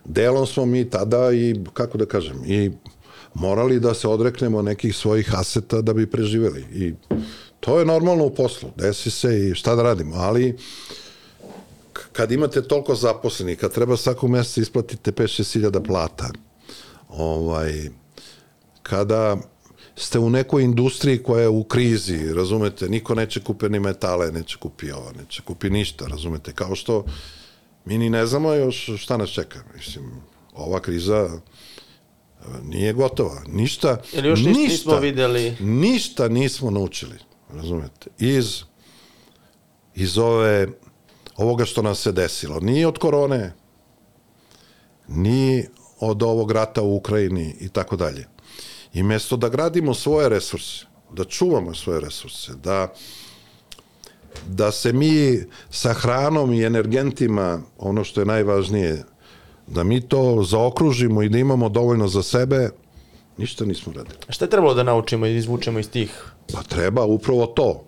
delom smo mi tada i, kako da kažem, i morali da se odreknemo nekih svojih aseta da bi preživeli. I to je normalno u poslu, desi se i šta da radimo, ali kad imate toliko zaposlenih, kad treba svakog meseca isplatite 5-6 hiljada plata, ovaj, kada ste u nekoj industriji koja je u krizi, razumete, niko neće kupi ni metale, neće kupi ovo, neće kupi ništa, razumete, kao što mi ni ne znamo još šta nas čeka, mislim, ova kriza e, nije gotova, ništa, Ili još ništa, nismo videli? ništa nismo naučili, razumete, iz iz ove ovoga što nam se desilo, ni od korone, ni od ovog rata u Ukrajini i tako dalje. I mesto da gradimo svoje resurse, da čuvamo svoje resurse, da da se mi sa hranom i energentima, ono što je najvažnije, da mi to zaokružimo i da imamo dovoljno za sebe, Ništa nismo radili. Šta je trebalo da naučimo i izvučemo iz tih? Pa treba upravo to.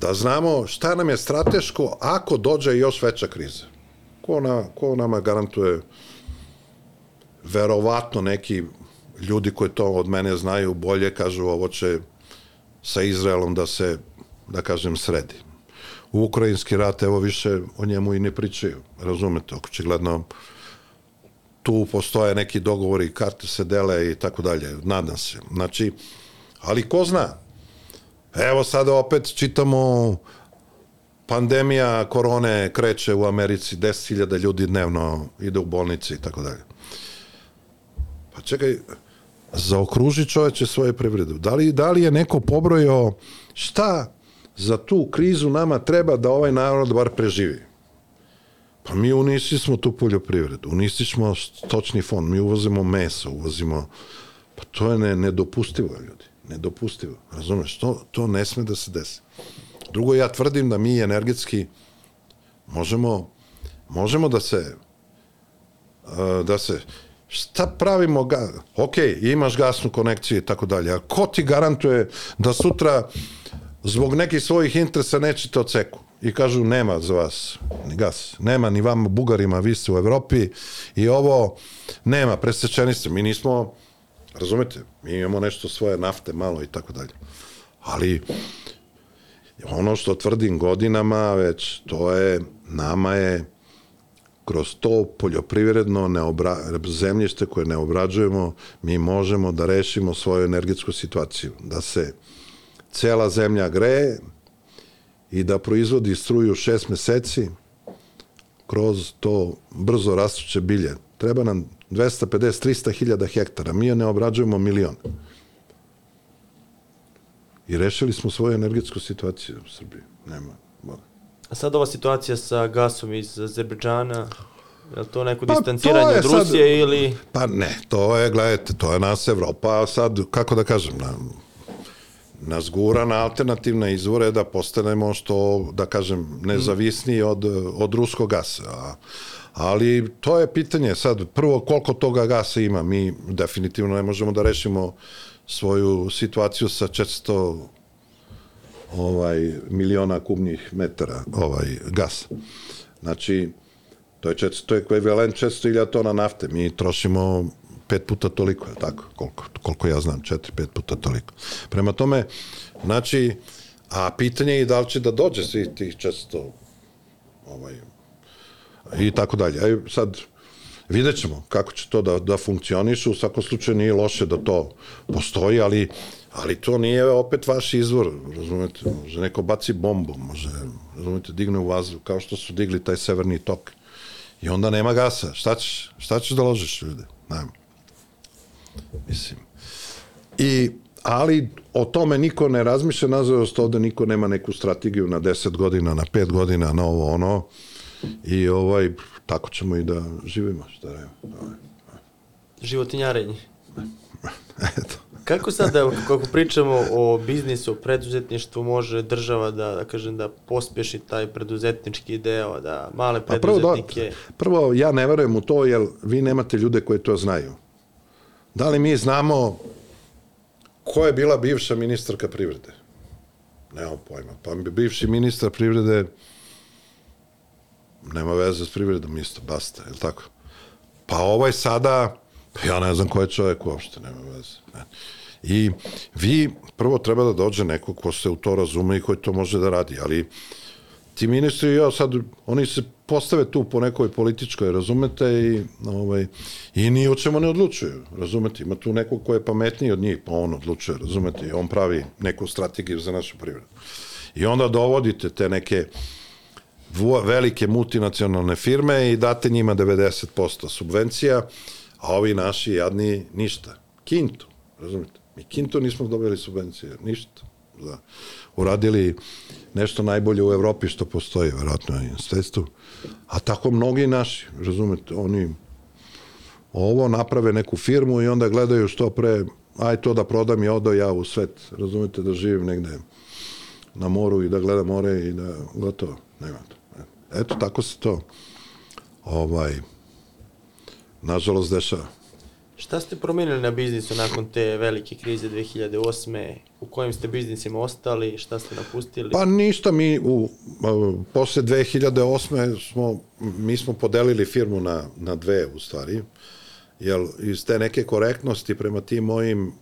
Da znamo šta nam je strateško ako dođe još veća kriza. Ko, na, ko nama garantuje verovatno neki ljudi koji to od mene znaju bolje kažu ovo će sa Izraelom da se, da kažem, sredi. U ukrajinski rat, evo više o njemu i ne pričaju, razumete, očigledno tu postoje neki dogovori, karte se dele i tako dalje, nadam se. Znači, ali ko zna, evo sada opet čitamo pandemija korone kreće u Americi, 10.000 ljudi dnevno ide u bolnice i tako dalje. Pa čekaj, zaokruži čoveče svoje privredu. Da li, da li je neko pobrojao šta za tu krizu nama treba da ovaj narod bar preživi? Pa mi unisli smo tu poljoprivredu, unisli smo stočni fond, mi uvozimo meso, uvozimo... Pa to je ne, nedopustivo, ljudi. Nedopustivo. Razumeš? To, to ne sme da se desi. Drugo, ja tvrdim da mi energetski možemo, možemo da se da se šta pravimo ga, ok, imaš gasnu konekciju i tako dalje, a ko ti garantuje da sutra zbog nekih svojih interesa nećete oceku i kažu nema za vas ni gas, nema ni vama Bugarima, vi ste u Evropi i ovo nema, presečeni ste, mi nismo razumete, mi imamo nešto svoje nafte malo i tako dalje, ali ono što tvrdim godinama već, to je, nama je kroz to poljoprivredno neobra, zemljište koje ne obrađujemo, mi možemo da rešimo svoju energetsku situaciju, da se cela zemlja greje i da proizvodi struju šest meseci kroz to brzo rastuće bilje. Treba nam 250-300 hiljada hektara, mi je ne obrađujemo milion. I rešili smo svoju energetsku situaciju u Srbiji. Nema. Boga. A sad ova situacija sa gasom iz Azerbejdžana, je li to neko pa distanciranje od Rusije sad, ili... Pa ne, to je, gledajte, to je nas Evropa, sad, kako da kažem, na, nas gura na alternativne izvore da postanemo što, da kažem, nezavisni od, od ruskog gasa. A, ali to je pitanje sad, prvo koliko toga gasa ima, mi definitivno ne možemo da rešimo svoju situaciju sa 400 ovaj miliona kubnih metara ovaj gas. Znači to je 400 to je ekvivalent 400.000 tona nafte. Mi trošimo pet puta toliko, je tako? Koliko, koliko ja znam, četiri, pet puta toliko. Prema tome, znači, a pitanje je da li će da dođe svih tih 400 ovaj, i tako dalje. A sad, vidjet ćemo kako će to da, da funkcioniše, u svakom slučaju nije loše da to postoji, ali ali to nije opet vaš izvor, razumete, može neko baci bombu, može, razumete, digne u vazduh, kao što su digli taj severni tok. I onda nema gasa. Šta ćeš, šta ćeš da ložiš, ljude? Nema. Mislim. I, ali o tome niko ne razmišlja, nažalost ovde niko nema neku strategiju na 10 godina, na 5 godina, na ovo, ono. I ovaj, tako ćemo i da živimo, šta da ovaj. Životinjarenje. [LAUGHS] Eto. Kako sad, da, kako pričamo o biznisu, o preduzetništvu, može država da, da kažem, da pospeši taj preduzetnički deo, da male preduzetnike... Prvo, da, prvo, ja ne verujem u to, jer vi nemate ljude koji to znaju. Da li mi znamo ko je bila bivša ministarka privrede? Nemam pojma. Pa bivši ministar privrede nema veze s privredom isto, basta, je li tako? Pa ovaj sada Pa ja ne znam ko je čovjek uopšte, nema veze. Ne. I vi prvo treba da dođe neko ko se u to razume i koji to može da radi, ali ti ministri ja sad, oni se postave tu po nekoj političkoj, razumete, i, ovaj, i ni o čemu ne odlučuju, razumete, ima tu neko ko je pametniji od njih, pa on odlučuje, razumete, i on pravi neku strategiju za našu privredu. I onda dovodite te neke velike multinacionalne firme i date njima 90% subvencija, a ovi naši jadni ništa. Kintu, razumite? Mi Kintu nismo dobili subvencije, ništa. Da. Uradili nešto najbolje u Evropi što postoji, verovatno na institstu. A tako mnogi naši, razumete, oni ovo naprave neku firmu i onda gledaju što pre, aj to da prodam i odo ja u svet, razumete, da živim negde na moru i da gledam more i da gotovo, nema to. Eto, tako se to ovaj, nažalost, dešava. Šta ste promijenili na biznisu nakon te velike krize 2008. U kojim ste biznisima ostali? Šta ste napustili? Pa ništa, mi u, uh, posle 2008. smo, mi smo podelili firmu na, na dve u stvari, jer iz te neke korektnosti prema tim mojim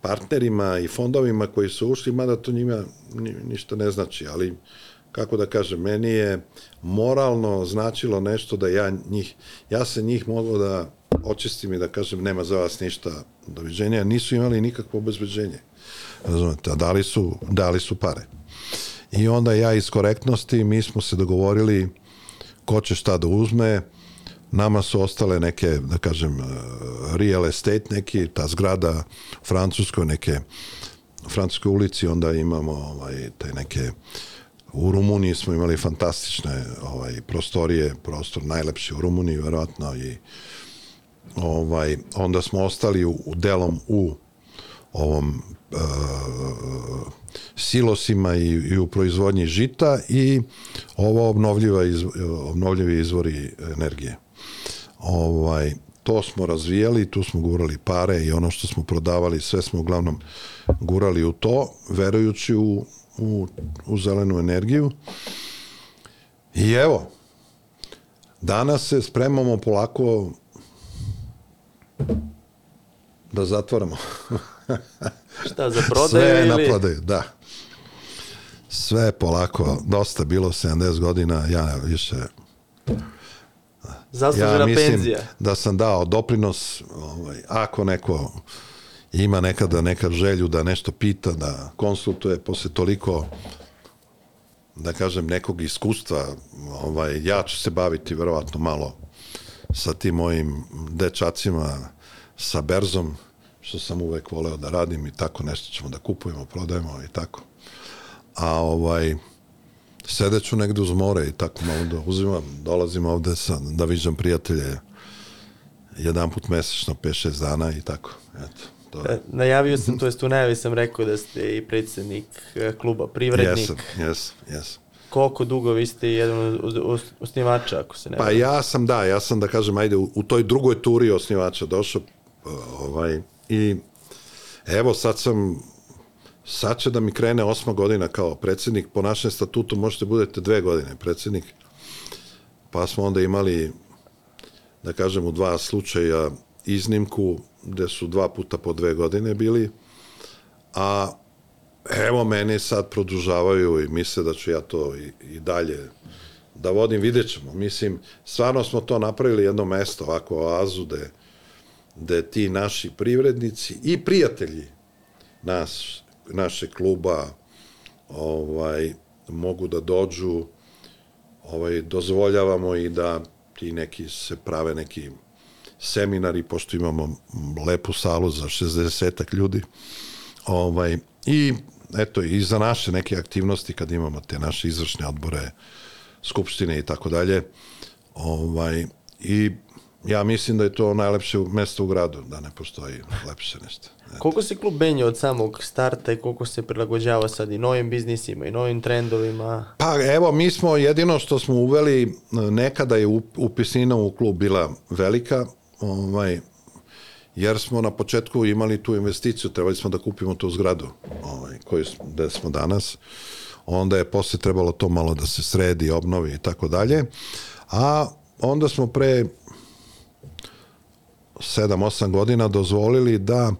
partnerima i fondovima koji su ušli, mada to njima ni, ništa ne znači, ali kako da kažem, meni je moralno značilo nešto da ja njih, ja se njih mogu da očistim i da kažem nema za vas ništa doviđenja, nisu imali nikakvo obezbeđenje. Razumete, a dali su, dali su pare. I onda ja iz korektnosti, mi smo se dogovorili ko će šta da uzme, nama su ostale neke, da kažem, eh, real estate neki, ta zgrada u Francuskoj, neke u Francuskoj ulici, onda imamo ovaj, te neke u Rumuniji smo imali fantastične ovaj, prostorije, prostor najlepši u Rumuniji, verovatno, i ovaj, onda smo ostali u, delom u ovom uh, silosima i, i u proizvodnji žita i ovo obnovljiva iz, obnovljivi izvori energije. Ovaj, to smo razvijali, tu smo gurali pare i ono što smo prodavali, sve smo uglavnom gurali u to, verujući u, u, u zelenu energiju. I evo, danas se spremamo polako da zatvoramo. [LAUGHS] Šta, za prodaju Sve ili? na prodaju, da. Sve polako, dosta bilo 70 godina, ja više Zaslužena ja mislim penzija. da sam dao doprinos, ovaj, ako neko ima nekada neka želju da nešto pita, da konsultuje posle toliko da kažem nekog iskustva, ovaj ja ću se baviti verovatno malo sa tim mojim dečacima sa berzom što sam uvek voleo da radim i tako nešto ćemo da kupujemo, prodajemo i tako. A ovaj sedeću negde uz more i tako malo da uzimam, dolazim ovde sa, da viđam prijatelje jedan put mesečno, 5-6 dana i tako. Eto, to E, je. Najavio sam, to jest u najavi sam rekao da ste i predsednik e, kluba Privrednik. Jesam, jesam, jesam. Koliko dugo vi ste jedan od osnivača, ako se ne Pa ja sam, da, ja sam da kažem, ajde, u, u toj drugoj turi osnivača došao ovaj, i evo sad sam sad će da mi krene osma godina kao predsednik, po našem statutu možete budete dve godine predsednik, pa smo onda imali, da kažem, u dva slučaja iznimku, gde su dva puta po dve godine bili, a evo meni sad produžavaju i misle da ću ja to i, i dalje da vodim, vidjet ćemo. Mislim, stvarno smo to napravili jedno mesto, ovako oazu, gde, gde ti naši privrednici i prijatelji nas, naše kluba ovaj, mogu da dođu, ovaj, dozvoljavamo i da ti neki se prave neki seminari, pošto imamo lepu salu za 60 ljudi, ovaj, i eto, i za naše neke aktivnosti, kad imamo te naše izvršne odbore, skupštine i tako dalje, ovaj, i ja mislim da je to najlepše mesto u gradu, da ne postoji lepše nešto. Koliko se klub menja od samog starta i koliko se prilagođava sad i novim biznisima i novim trendovima? Pa evo, mi smo jedino što smo uveli, nekada je up- upisnina u klub bila velika, ovaj, jer smo na početku imali tu investiciju, trebali smo da kupimo tu zgradu ovaj, koju gde smo danas, onda je posle trebalo to malo da se sredi, obnovi i tako dalje, a onda smo pre 7-8 godina dozvolili da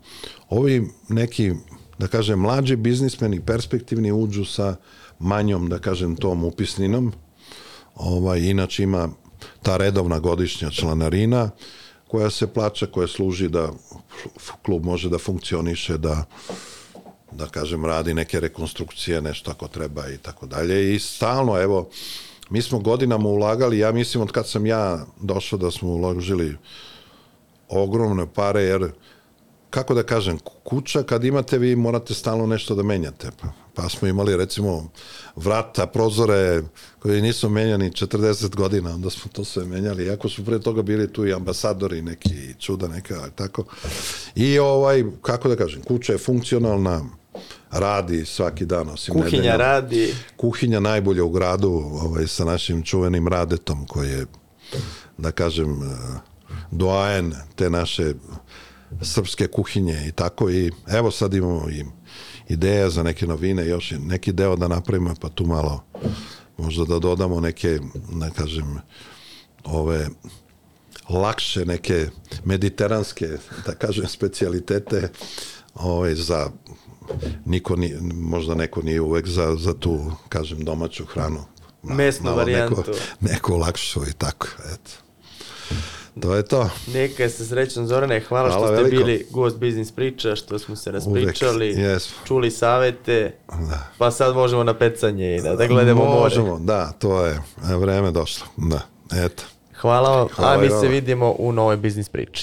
ovi neki, da kažem, mlađi biznismeni, perspektivni uđu sa manjom, da kažem, tom upisninom. Ovaj, inače ima ta redovna godišnja članarina koja se plaća, koja služi da klub može da funkcioniše, da da kažem, radi neke rekonstrukcije, nešto ako treba i tako dalje. I stalno, evo, mi smo godinama ulagali, ja mislim od kad sam ja došao da smo uložili ogromne pare, jer kako da kažem, kuća kad imate vi morate stalno nešto da menjate. Pa, pa smo imali recimo vrata, prozore koji nisu menjani 40 godina, onda smo to sve menjali. Iako su pre toga bili tu i ambasadori neki čuda neka, tako. I ovaj, kako da kažem, kuća je funkcionalna, radi svaki dan osim Kuhinja nedeljom. radi. Kuhinja najbolja u gradu ovaj, sa našim čuvenim radetom koji je, da kažem, eh, doajen te naše srpske kuhinje i tako i evo sad imamo i ideja za neke novine, još neki deo da napravimo, pa tu malo možda da dodamo neke, da kažem, ove lakše neke mediteranske, da kažem, specijalitete ovaj, za niko ni, možda neko nije uvek za, za tu, kažem, domaću hranu. Mesnu varijantu. Neko, neko lakšu i tako, eto. To je to. Neka se srećan Zorane, hvala, Hvala što ste veliko. bili gost biznis priča, što smo se raspričali, jesmo. čuli savete, Da. pa sad možemo na pecanje i da, da gledamo more. Možemo, da, to je vreme došlo. Da, eto. Hvala vam, Hvala a mi se vidimo u novoj biznis priči.